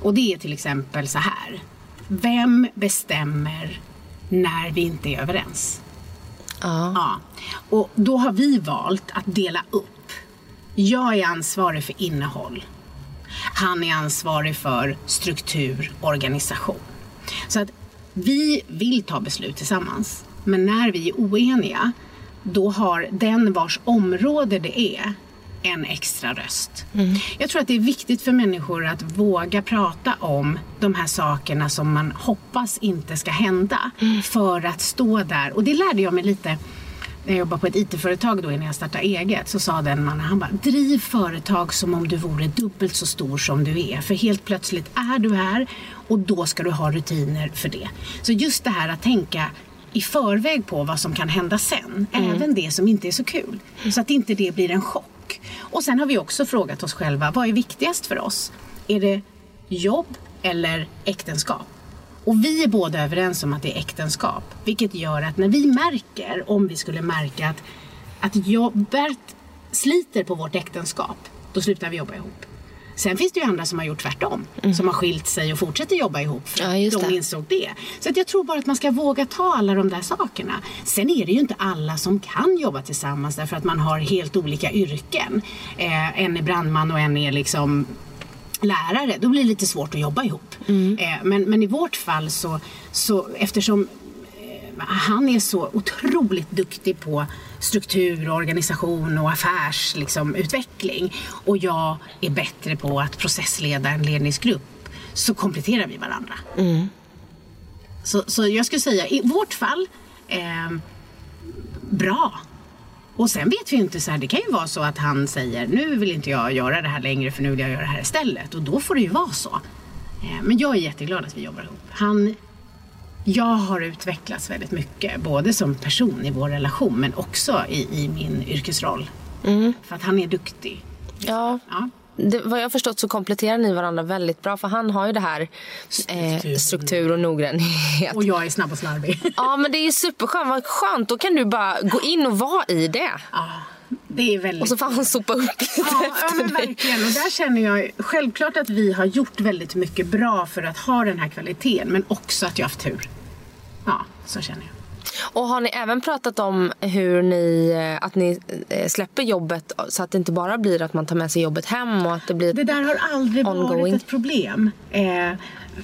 Och det är till exempel så här. Vem bestämmer när vi inte är överens? Ja. Ja. Och då har vi valt att dela upp. Jag är ansvarig för innehåll. Han är ansvarig för struktur, organisation. Så att vi vill ta beslut tillsammans. Men när vi är oeniga, då har den vars område det är en extra röst. Jag tror att det är viktigt för människor att våga prata om de här sakerna som man hoppas inte ska hända för att stå där. Och det lärde jag mig lite när jag jobbade på ett IT-företag då innan jag startade eget så sa den mannen, han bara driv företag som om du vore dubbelt så stor som du är. För helt plötsligt är du här och då ska du ha rutiner för det. Så just det här att tänka i förväg på vad som kan hända sen. Även det som inte är så kul. Så att inte det blir en chock. Och sen har vi också frågat oss själva, vad är viktigast för oss? Är det jobb eller äktenskap? Och vi är båda överens om att det är äktenskap. Vilket gör att när vi märker, om vi skulle märka att, att jobbet sliter på vårt äktenskap, då slutar vi jobba ihop. Sen finns det ju andra som har gjort tvärtom. Som har skilt sig och fortsätter jobba ihop för Ja, de det. insåg det. Så att jag tror bara att man ska våga ta alla de där sakerna. Sen är det ju inte alla som kan jobba tillsammans därför att man har helt olika yrken. Eh, en är brandman och en är liksom lärare, då blir det lite svårt att jobba ihop. Eh, men, men i vårt fall så, så eftersom eh, han är så otroligt duktig på struktur, organisation och affärsutveckling liksom, utveckling. och jag är bättre på att processleda en ledningsgrupp så kompletterar vi varandra. Så, så jag skulle säga i vårt fall eh, bra. Och sen vet vi ju inte så här, det kan ju vara så att han säger nu vill inte jag göra det här längre för nu vill jag göra det här istället. Och då får det ju vara så. Eh, men jag är jätteglad att vi jobbar ihop. Han, jag har utvecklats väldigt mycket, både som person i vår relation men också i, i min yrkesroll. För att han är duktig. Ja. Ja. det, vad jag har förstått så kompletterar ni varandra väldigt bra. För han har ju det här eh, struktur och noggrannhet. Och jag är snabb och slarvig. ja men det är superskönt. Vad skönt. Då kan du bara gå in och vara i det. Ja, det är väldigt... Och så får han sopa upp lite Ja, ja efter men dig. verkligen. Och där känner jag självklart att vi har gjort väldigt mycket bra för att ha den här kvaliteten. Men också att jag har haft tur. Ja, så känner jag. Och har ni även pratat om hur ni, eh, att ni eh, släpper jobbet så att det inte bara blir att man tar med sig jobbet hem och att det blir... Det där har aldrig Ongoing. varit ett problem eh,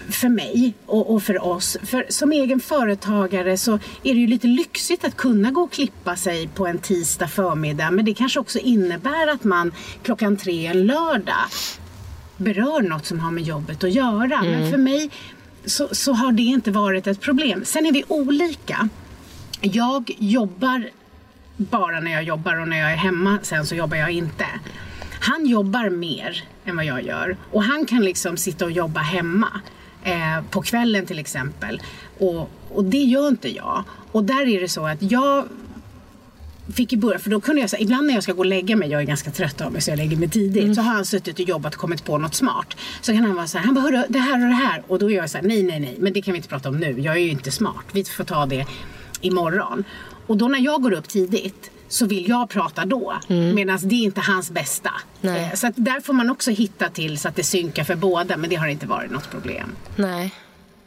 för mig och, och för oss. För som egen företagare så är det ju lite lyxigt att kunna gå och klippa sig på en tisdag förmiddag. Men det kanske också innebär att man klockan tre en lördag berör något som har med jobbet att göra. Men för mig så, så har det inte varit ett problem. Sen är vi olika. Jag jobbar bara när jag jobbar och när jag är hemma sen så jobbar jag inte. Han jobbar mer än vad jag gör och han kan liksom sitta och jobba hemma eh, på kvällen till exempel. Och, och det gör inte jag. Och där är det så att jag fick i början, för då kunde jag säga, ibland när jag ska gå och lägga mig, jag är ganska trött av mig så jag lägger mig tidigt, så har han suttit och jobbat och kommit på något smart. Så kan han vara så här, han bara, "Hörru, det här och det här. Och då är jag så här, nej, nej, nej, men det kan vi inte prata om nu. Jag är ju inte smart. Vi får ta det imorgon. Och då när jag går upp tidigt så vill jag prata då. Medan det är inte hans bästa. Nej. Eh, Så där får man också hitta till så att det synkar för båda. Men det har inte varit något problem. Nej.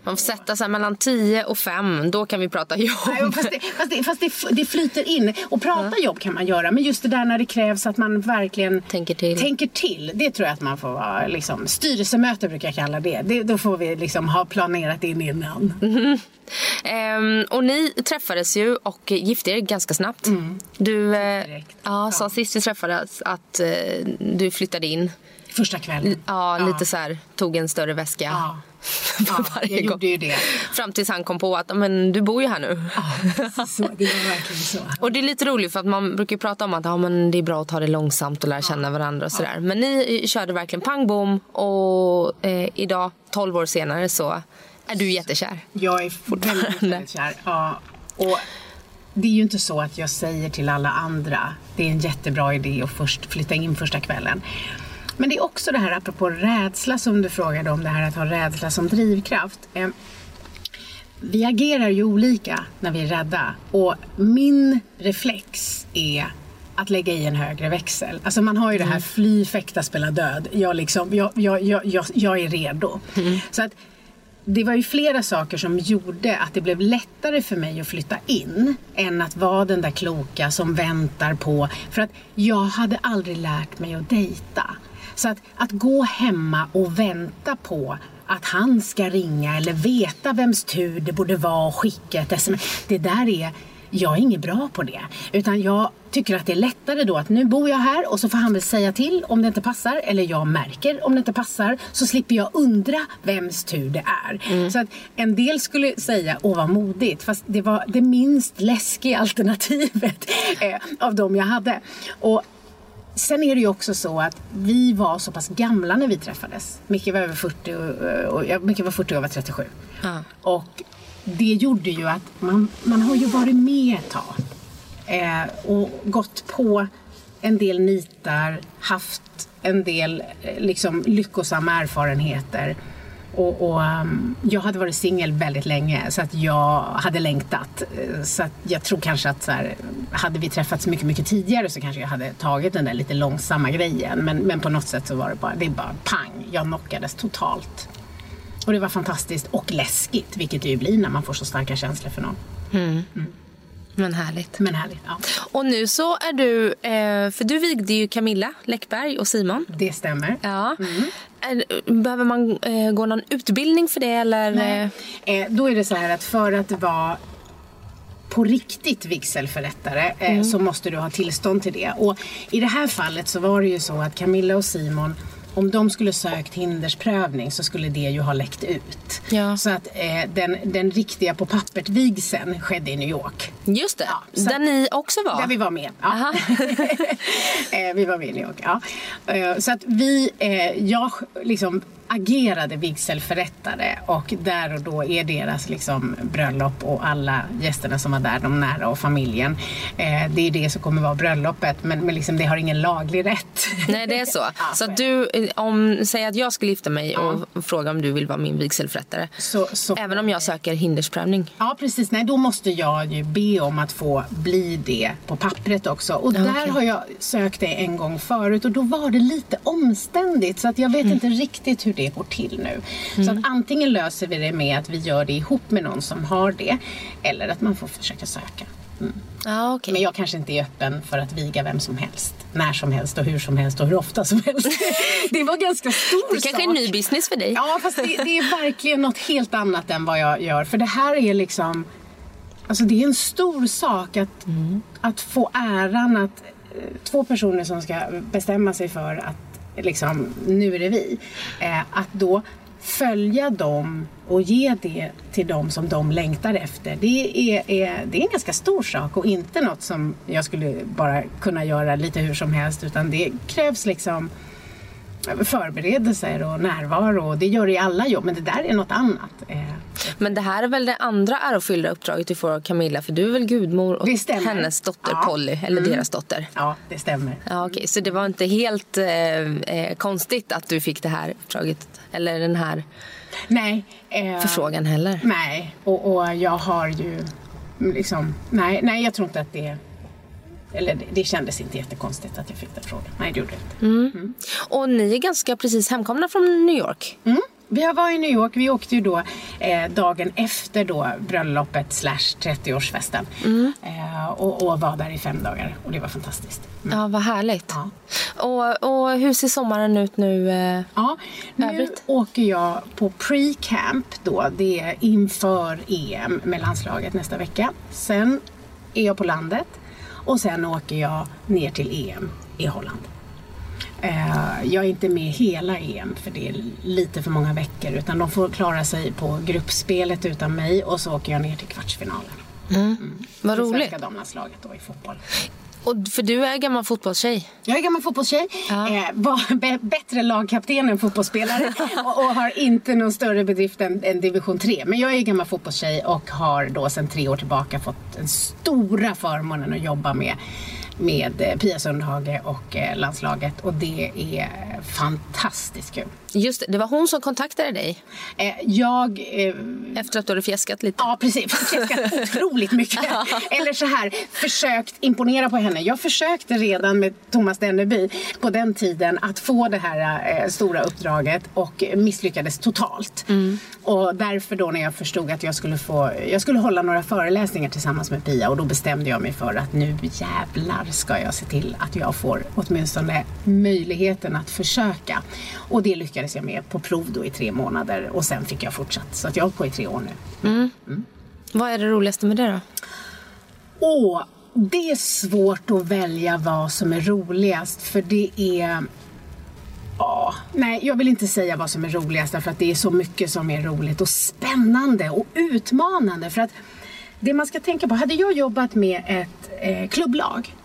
Man får sätta sig mellan 10 och 5, då kan vi prata jobb. Nej, fast det, fast det, fast det, det flyter in. Och prata jobb kan man göra, men just det där när det krävs att man verkligen Tänker till. tänker till, det tror jag att man får vara, liksom, styrelsemöte brukar jag kalla det. det då får vi liksom ha planerat in innan. Ehm, och ni träffades ju och gifte er ganska snabbt. Du eh, Direkt. ja, sa sist vi träffades att eh, du flyttade in. Första kvällen. Ja, lite så här, tog en större väska Ja. Ja, varje jag gång. gjorde ju det. Fram tills han kom på att men, du bor ju här nu. Så, det var verkligen så. Och det är lite roligt för att man brukar prata om att ja, men det är bra att ta det långsamt och lära känna varandra och sådär. Men ni eh, körde verkligen pang bom och eh, idag, 12 år senare, så är du jättekär. Jag är väldigt, väldigt kär. Ja, och det är ju inte så att jag säger till alla andra, det är en jättebra idé att först flytta in första kvällen. Men det är också det här apropå rädsla som du frågade om, det här att ha rädsla som drivkraft. Eh, Vi agerar ju olika när vi är rädda och min reflex är att lägga i en högre växel. Alltså man har ju det här fly, fäkta, spela död. Jag, liksom, jag, jag, jag, jag, är redo. Så att det var ju flera saker som gjorde att det blev lättare för mig att flytta in än att vara den där kloka som väntar på. För att jag hade aldrig lärt mig att dejta. Så att, att gå hemma och vänta på att han ska ringa eller veta vems tur det borde vara och skicka ett sms. Det där är jag är inget bra på det. Utan jag tycker att det är lättare då att nu bor jag här och så får han väl säga till om det inte passar. Eller jag märker om det inte passar. Så slipper jag undra vems tur det är. Så att en del skulle säga, åh vad modigt. Fast det var det minst läskiga alternativet eh, av de jag hade. Och Sen är det ju också så att vi var så pass gamla när vi träffades. Micke var över 40 och, och, ja, Micke var 40 och jag var 37. Ja. Och det gjorde ju att man, man har ju varit med ett tag. Eh, och gått på en del nitar, haft en del eh, liksom, lyckosamma erfarenheter. Och, och um, jag hade varit singel väldigt länge så att jag hade längtat. Så att jag tror kanske att så här, hade vi träffats mycket, mycket tidigare så kanske jag hade tagit den där lite långsamma grejen. Men, men på något sätt så var det bara, det bara pang, jag knockades totalt. Och det var fantastiskt och läskigt, vilket det ju blir när man får så starka känslor för någon. Men härligt. Men härligt, ja. Och nu så är du, eh, för du vigde ju Camilla Läckberg och Simon. Det stämmer. Ja. Är- Behöver man eh, gå någon utbildning för det eller? Nej. Eh, då är det så här att för att vara på riktigt vigselförrättare eh, så måste du ha tillstånd till det. Och i det här fallet så var det ju så att Camilla och Simon om de skulle sökt hindersprövning så skulle det ju ha läckt ut. Ja. Så att eh, den, den riktiga på pappret vigseln skedde i New York. Just det, ja, där ni också var. Där vi var med. Ja. Eh, vi var med i New York. Ja. Eh, så att vi, eh, jag liksom agerade vigselförrättare och där och då är deras liksom bröllop och alla gästerna som var där, de nära och familjen. Eh, det är det som kommer vara bröllopet men, men liksom det har ingen laglig rätt. Nej det är så. ja, så du, om, säg att jag skulle gifta mig ja. och fråga om du vill vara min vigselförrättare. Så, så, Även om jag söker hindersprövning? Ja precis, nej då måste jag ju be om att få bli det på pappret också. Och där okay. har jag sökt det en gång förut och då var det lite omständigt så att jag vet mm. inte riktigt hur det det går till nu. Mm. Så antingen löser vi det med att vi gör det ihop med någon som har det eller att man får försöka söka. Mm. Ah, okay. Men jag kanske inte är öppen för att viga vem som helst. När som helst och hur som helst och hur ofta som helst. det var ganska stor Det kanske är en ny business för dig. Ja, fast det, det, är verkligen något helt annat än vad jag gör. För det här är liksom... Alltså det är en stor sak att, mm. att få äran att eh, två personer som ska bestämma sig för att liksom, nu är det vi. Eh, att då följa dem och ge det till dem som de längtar efter. Det är, är, det är en ganska stor sak och inte något som jag skulle bara kunna göra lite hur som helst utan det krävs liksom förberedelser och närvaro. Det gör det i alla jobb, men det där är något annat. Eh, men det här är väl det andra ärofyllda uppdraget du får av Camilla, för du är väl gudmor åt hennes dotter ja. Polly, eller mm. deras dotter? Ja, det stämmer. Ja, okay. Så det var inte helt eh, eh, konstigt att du fick det här uppdraget, eller den här nej, eh, förfrågan heller? Nej, och, och jag har ju liksom, nej, nej, jag tror inte att det eller det, det kändes inte jättekonstigt att jag fick den frågan. Nej, det gjorde det inte. Mm. Mm. Och ni är ganska precis hemkomna från New York? Mm. Vi har varit i New York. Vi åkte ju då eh, dagen efter då bröllopet slash 30-årsfesten. Mm. Eh, och, och, var där i fem dagar. Och det var fantastiskt. Mm. Ja, vad härligt. Ja. Och, och hur ser sommaren ut nu? Eh, ja, nu övrigt? åker jag på pre-camp då. Det är inför EM med landslaget nästa vecka. Sen är jag på landet. Och sen åker jag ner till EM i Holland. Eh, jag är inte med hela EM för det är lite för många veckor utan de får klara sig på gruppspelet utan mig och så åker jag ner till kvartsfinalen. Mm. Mm. Vad roligt. Svenska damlandslaget då i fotboll. Och för du är gammal fotbollstjej? Jag är gammal fotbollstjej. Ja. Eh, var bättre lagkapten än fotbollsspelare och, och, har inte någon större bedrift än, än, division 3. Men jag är gammal fotbollstjej och har då sedan tre år tillbaka fått den stora förmånen att jobba med med eh, Pia Sundhage och eh, landslaget och det är fantastiskt kul. Just det, det var hon som kontaktade dig? Eh, jag... Efter att du hade fjäskat lite? Ja, precis. Fjäskat otroligt mycket. Eller så här, försökt imponera på henne. Jag försökte redan med Thomas Denneby på den tiden att få det här stora uppdraget och misslyckades totalt. Mm. Och därför då när jag förstod att jag skulle få, jag skulle hålla några föreläsningar tillsammans med Pia och då bestämde jag mig för att nu jävlar ska jag se till att jag får åtminstone möjligheten att försöka. Och det lyckades jag med på prov då i tre månader och sen fick jag fortsatt. Så att jag har hållit på i tre år nu. Mm. Mm. Vad är det roligaste med det då? Åh, det är svårt att välja vad som är roligast för det är Ja, nej, jag vill inte säga vad som är roligast för att det är så mycket som är roligt och spännande och utmanande. För att det man ska tänka på, hade jag jobbat med ett eh, klubblag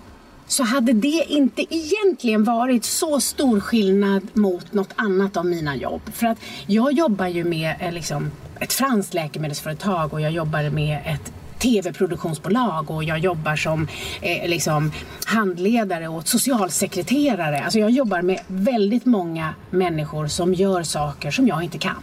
så hade det inte egentligen varit så stor skillnad mot något annat av mina jobb. För att jag jobbar ju med eh, liksom, ett franskt läkemedelsföretag och jag jobbar med ett tv-produktionsbolag och jag jobbar som eh, liksom handledare och socialsekreterare. Alltså jag jobbar med väldigt många människor som gör saker som jag inte kan.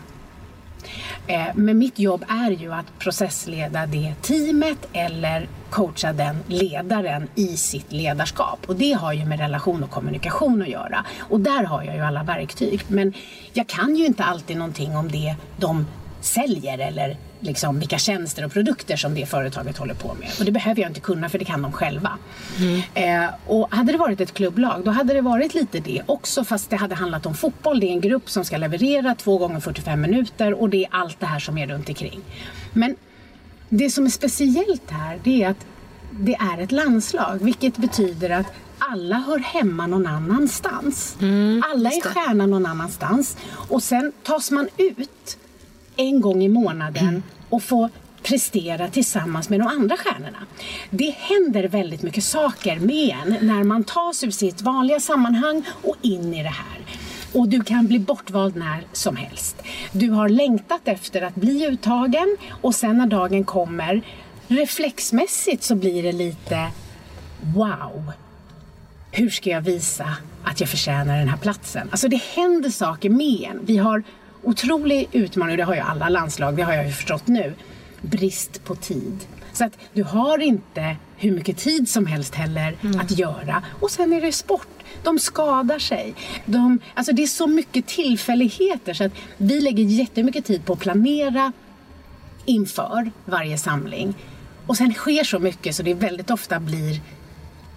Eh, men mitt jobb är ju att processleda det teamet eller coacha den ledaren i sitt ledarskap. Och det har ju med relation och kommunikation att göra. Och där har jag ju alla verktyg. Men jag kan ju inte alltid någonting om det de säljer eller liksom vilka tjänster och produkter som det företaget håller på med. Och det behöver jag inte kunna för det kan de själva. Mm. Eh, och hade det varit ett klubblag då hade det varit lite det också fast det hade handlat om fotboll. Det är en grupp som ska leverera två gånger 45 minuter och det är allt det här som är runt omkring. Men det som är speciellt här det är att det är ett landslag vilket betyder att alla hör hemma någon annanstans. Mm, alla är stjärna någon annanstans. Och sen tas man ut en gång i månaden och få prestera tillsammans med de andra stjärnorna. Det händer väldigt mycket saker med en när man tas ur sitt vanliga sammanhang och in i det här. Och du kan bli bortvald när som helst. Du har längtat efter att bli uttagen och sen när dagen kommer, reflexmässigt så blir det lite wow. Hur ska jag visa att jag förtjänar den här platsen? Alltså det händer saker med en. Vi har otrolig utmaning, det har ju alla landslag, det har jag ju förstått nu. Brist på tid. Så att du har inte hur mycket tid som helst heller mm. att göra. Och sen är det sport. De skadar sig. De, alltså det är så mycket tillfälligheter så att vi lägger jättemycket tid på att planera inför varje samling. Och sen sker så mycket så det väldigt ofta blir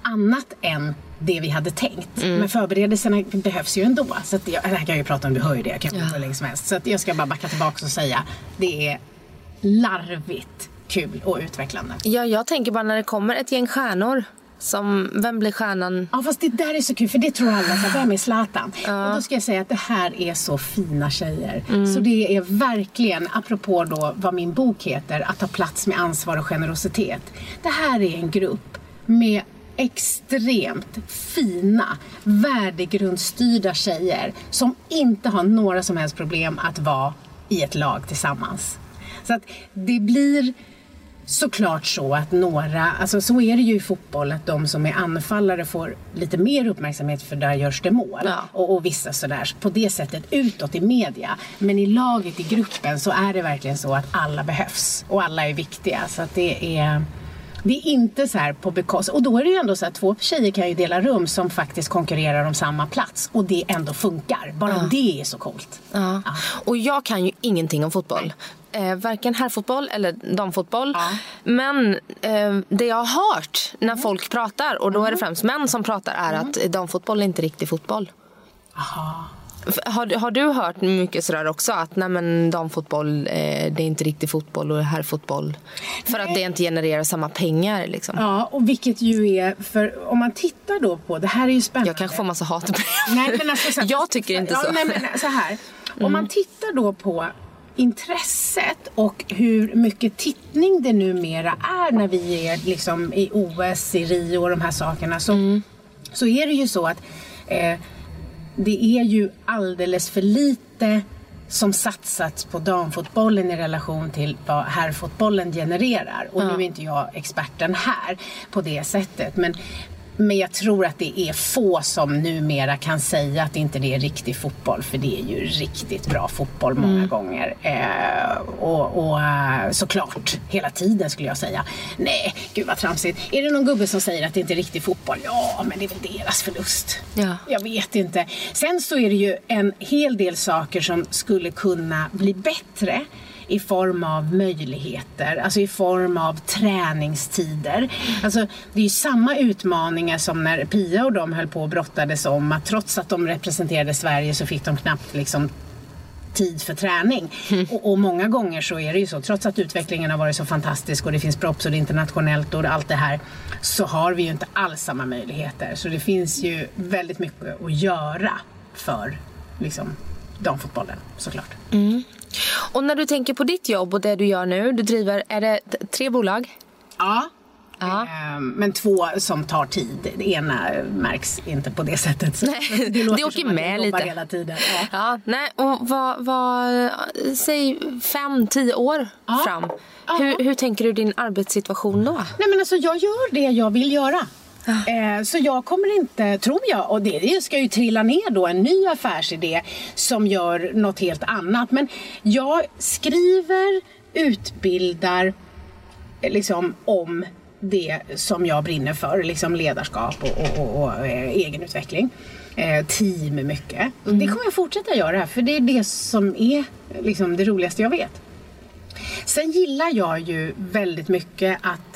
annat än det vi hade tänkt. Mm. Men förberedelserna behövs ju ändå. Så att jag, det här kan jag ju prata om, du hör ju det. Jag kan ja. hur länge som helst. Så att jag ska bara backa tillbaka och säga det är larvigt kul och utvecklande. Ja, jag tänker bara när det kommer ett gäng stjärnor som, vem blir stjärnan? Ja fast det där är så kul för det tror alla, så vem är Zlatan? Ja. Och då ska jag säga att det här är så fina tjejer. Mm. Så det är verkligen, apropå då vad min bok heter, att ta plats med ansvar och generositet. Det här är en grupp med extremt fina, värdegrundsstyrda tjejer som inte har några som helst problem att vara i ett lag tillsammans. Så att det blir såklart så att några, alltså så är det ju i fotboll att de som är anfallare får lite mer uppmärksamhet för där görs det mål. Ja. Och, och, vissa sådär på det sättet utåt i media. Men i laget, i gruppen så är det verkligen så att alla behövs och alla är viktiga. Så att det är det är inte så här på bekostnad. Och då är det ju ändå så att två tjejer kan ju dela rum som faktiskt konkurrerar om samma plats. Och det ändå funkar. Bara ja. det är så coolt. Ja. ja. Och jag kan ju ingenting om fotboll. Eh, varken herrfotboll eller damfotboll. Ja. Men eh, det jag har hört när mm. folk pratar, och då är det mm. främst män som pratar, är mm. att damfotboll är inte riktig fotboll. Aha. Har, har du hört mycket sådär också att nej men damfotboll eh, det är inte riktig fotboll och herrfotboll för nej. att det inte genererar samma pengar liksom. Ja och vilket ju är för om man tittar då på det här är ju spännande. Jag kanske får massa hat nej, men alltså, så, Jag tycker inte ja, så. Nej, men så här. Mm. Om man tittar då på intresset och hur mycket tittning det numera är när vi är liksom i OS, i Rio och de här sakerna så, mm. så är det ju så att eh, det är ju alldeles för lite som satsats på damfotbollen i relation till vad herrfotbollen genererar. Och ja. nu är inte jag experten här på det sättet. Men, men jag tror att det är få som numera kan säga att inte det är riktig fotboll. För det är ju riktigt bra fotboll många mm. gånger. Eh, och, och eh, såklart, hela tiden skulle jag säga. Nej, gud vad tramsigt. Är det någon gubbe som säger att det inte är riktig fotboll? Ja, men det är väl deras förlust. Ja. Jag vet inte. Sen så är det ju en hel del saker som skulle kunna bli bättre i form av möjligheter, alltså i form av träningstider. Alltså, det är ju samma utmaningar som när Pia och de höll på och brottades om att trots att de representerade Sverige så fick de knappt liksom tid för träning. Mm. Och, och, många gånger så är det ju så, trots att utvecklingen har varit så fantastisk och det finns props och det är internationellt och allt det här, så har vi ju inte alls samma möjligheter. Så det finns ju väldigt mycket att göra för liksom, damfotbollen såklart. Mm. Och när du tänker på ditt jobb och det du gör nu, du driver, är det tre bolag? Ja. Ja. Ehm, men två som tar tid. Det ena märks inte på det sättet. Nej, det, det åker med lite. Hela tiden. Ja. ja. nej, och vad, vad, säg fem, tio år ja. fram. Hur, hur tänker du din arbetssituation då? Nej, men alltså, jag gör det jag vill göra. Eh, så jag kommer inte, tror jag, och det ska ju trilla ner då en ny affärsidé som gör något helt annat. Men jag skriver, utbildar liksom om det som jag brinner för, liksom ledarskap och, och, och, och eh, egenutveckling. Eh, team mycket. Mm. Det kommer jag fortsätta göra för det är det som är liksom, det roligaste jag vet. Sen gillar jag ju väldigt mycket att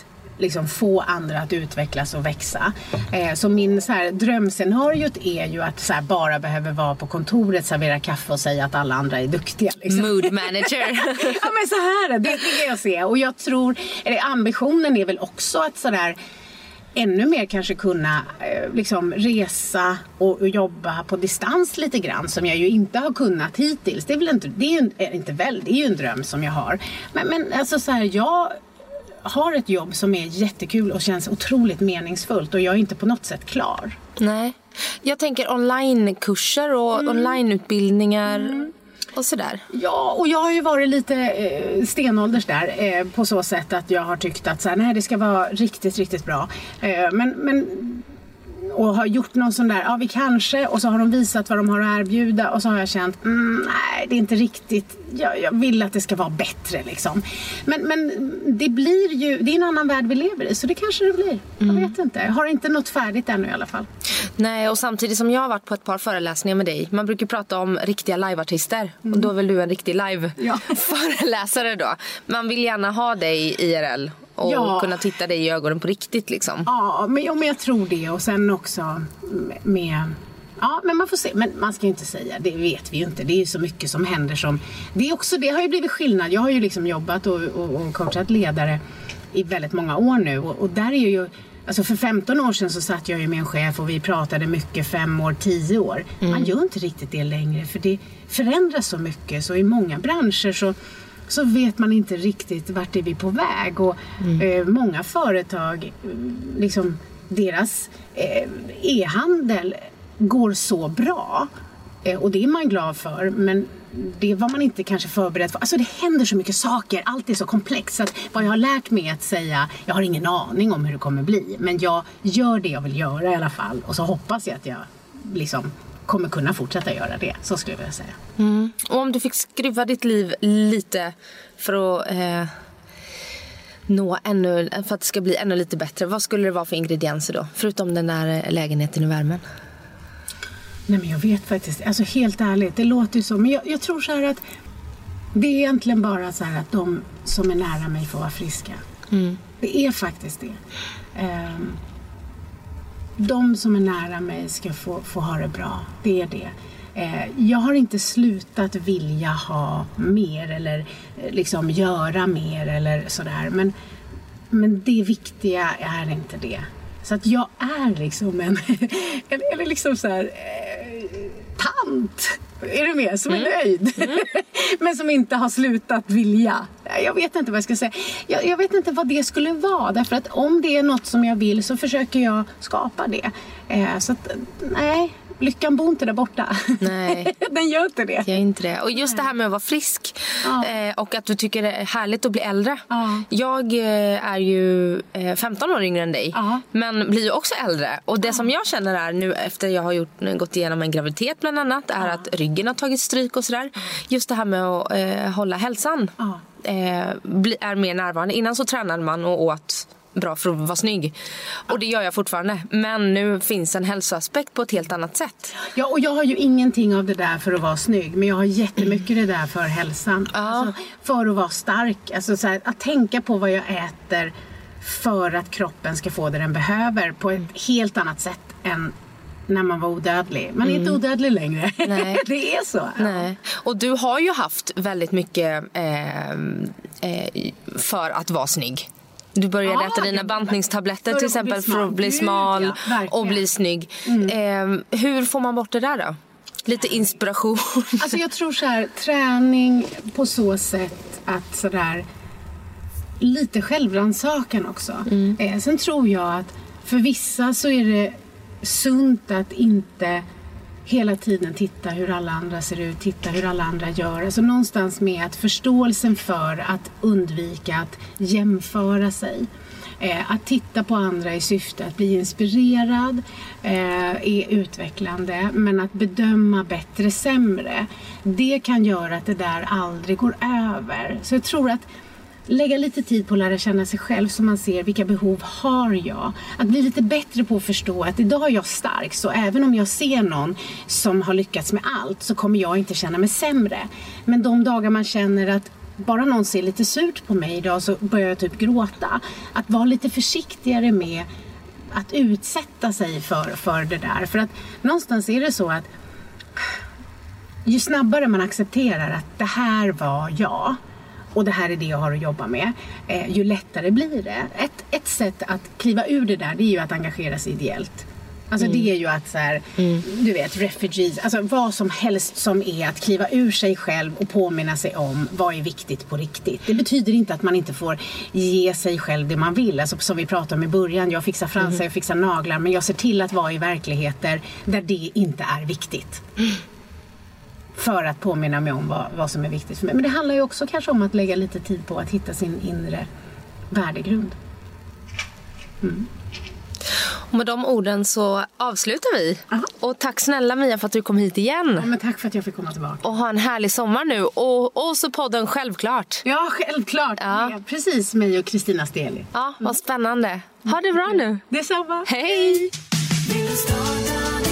liksom få andra att utvecklas och växa. Eh, så min så här, drömscenariot är ju att så här, bara behöver vara på kontoret, servera kaffe och säga att alla andra är duktiga. Liksom. Mood manager. ja men så här, det, det kan jag se. Och jag tror, eller ambitionen är väl också att sådär ännu mer kanske kunna eh, liksom resa och, och, jobba på distans lite grann som jag ju inte har kunnat hittills. Det är väl inte, det är är inte väl, det är ju en dröm som jag har. Men, men alltså så här, jag har ett jobb som är jättekul och känns otroligt meningsfullt och jag är inte på något sätt klar. Nej. Jag tänker onlinekurser och mm. onlineutbildningar. Mm och sådär. Ja, och jag har ju varit lite eh, stenålders där eh, på så sätt att jag har tyckt att så här, nej, det ska vara riktigt, riktigt bra. Eh, men, men och har gjort någon sån där, ja vi kanske, och så har de visat vad de har att erbjuda och så har jag känt, mm, nej det är inte riktigt, jag, jag, vill att det ska vara bättre liksom. Men, men det blir ju, det är en annan värld vi lever i så det kanske det blir. Mm. Jag vet inte, jag har inte något färdigt ännu i alla fall. Nej, och samtidigt som jag har varit på ett par föreläsningar med dig, man brukar prata om riktiga liveartister mm. och då är väl du en riktig live-föreläsare ja. då. Man vill gärna ha dig IRL och ja. kunna titta dig i ögonen på riktigt liksom. Ja, men, ja, men jag tror det och sen också med Ja, men man får se. Men man ska ju inte säga, det vet vi ju inte. Det är ju så mycket som händer som... Det, är också, det har ju blivit skillnad. Jag har ju liksom jobbat och, och, och coachat ledare i väldigt många år nu och, och där är ju Alltså för 15 år sedan så satt jag ju med en chef och vi pratade mycket fem år, tio år. Mm. Man gör inte riktigt det längre för det förändras så mycket. Så i många branscher så så vet man inte riktigt vart är vi på väg. Och mm. eh, många företag, liksom deras eh, e-handel går så bra. Eh, och det är man glad för. Men det var man inte kanske förberedd för. Alltså det händer så mycket saker, allt är så komplext. Så att vad jag har lärt mig är att säga, jag har ingen aning om hur det kommer bli. Men jag gör det jag vill göra i alla fall. Och så hoppas jag att jag liksom kommer kunna fortsätta göra det. Så skulle jag vilja säga. Mm. Och om du fick skruva ditt liv lite för att eh, nå ännu, för att det ska bli ännu lite bättre. Vad skulle det vara för ingredienser då? Förutom den där lägenheten i värmen. Nej men jag vet faktiskt, alltså helt ärligt, det låter ju så. Men jag, jag tror så här att det är egentligen bara så här att de som är nära mig får vara friska. Mm. Det är faktiskt det. Um, de som är nära mig ska få, få ha det bra. Det är det. Eh, jag har inte slutat vilja ha mer eller eh, liksom göra mer eller sådär. Men, men det viktiga är inte det. Så att jag är liksom en, eller liksom så här, eh, tant. Är du med? Som är mm. nöjd. Mm. men som inte har slutat vilja. Jag vet inte vad jag ska säga. Jag, jag, vet inte vad det skulle vara. Därför att om det är något som jag vill så försöker jag skapa det. Eh, så att, nej, lyckan bor inte där borta. Nej. Den gör inte det. Gör inte det. Och just det här med att vara frisk ja. eh, och att du tycker det är härligt att bli äldre. Ja. Jag eh, är ju eh, 15 år yngre än dig ja. men blir ju också äldre. Och det som jag känner är nu efter jag har gjort, gått igenom en graviditet bland annat är att ryggen har tagit stryk och sådär. Just det här med att eh, hålla hälsan eh, är mer närvarande. Innan så tränade man och åt bra för att vara snygg. Och det gör jag fortfarande. Men nu finns en hälsoaspekt på ett helt annat sätt. Ja, och jag har ju ingenting av det där för att vara snygg. Men jag har jättemycket det där för hälsan. Ja. Alltså, för att vara stark. Alltså, så här, att tänka på vad jag äter för att kroppen ska få det den behöver på ett helt annat sätt än när man var odödlig. Man är mm. inte odödlig längre. Det är så. Nej. Och du har ju haft väldigt mycket eh, eh, för att vara snygg. Du började ah, äta dina bantningstabletter till exempel för att bli smal ja, och bli snygg. Mm. Eh, hur får man bort det där då? Lite inspiration. Alltså jag tror så här, träning på så sätt att sådär lite självrannsakan också. Mm. Eh, sen tror jag att för vissa så är det sunt att inte hela tiden titta hur alla andra ser ut, titta hur alla andra gör. Alltså någonstans med att förståelsen för att undvika att jämföra sig. Eh, att titta på andra i syfte att bli inspirerad eh, är utvecklande men att bedöma bättre sämre det kan göra att det där aldrig går över. Så jag tror att lägga lite tid på att lära känna sig själv så man ser vilka behov har jag. Att bli lite bättre på att förstå att idag är jag stark så även om jag ser någon som har lyckats med allt så kommer jag inte känna mig sämre. Men de dagar man känner att bara någon ser lite surt på mig idag så börjar jag typ gråta. Att vara lite försiktigare med att utsätta sig för, för det där. För att någonstans är det så att ju snabbare man accepterar att det här var jag och det här är det jag har att jobba med, eh, ju lättare blir det. Ett, ett sätt att kliva ur det där det är ju att engagera sig ideellt. Alltså mm. det är ju att så här, mm. du vet, refugees, alltså vad som helst som är att kliva ur sig själv och påminna sig om vad är viktigt på riktigt. Det betyder inte att man inte får ge sig själv det man vill. Alltså som vi pratade om i början, jag fixar fransar, mm. jag fixar naglar, men jag ser till att vara i verkligheter där det inte är viktigt. För att påminna mig om vad, vad som är viktigt för mig. Men det handlar ju också kanske om att lägga lite tid på att hitta sin inre värdegrund. Mm. Och med de orden så avslutar vi. Aha. Och tack snälla Mia för att du kom hit igen. Ja, men tack för att jag fick komma tillbaka. Och ha en härlig sommar nu. Och, och så podden självklart. Ja, självklart. Ja. Precis mig och Kristina Steli. Ja, vad spännande. Ha det bra nu. Detsamma. Hej. Hej.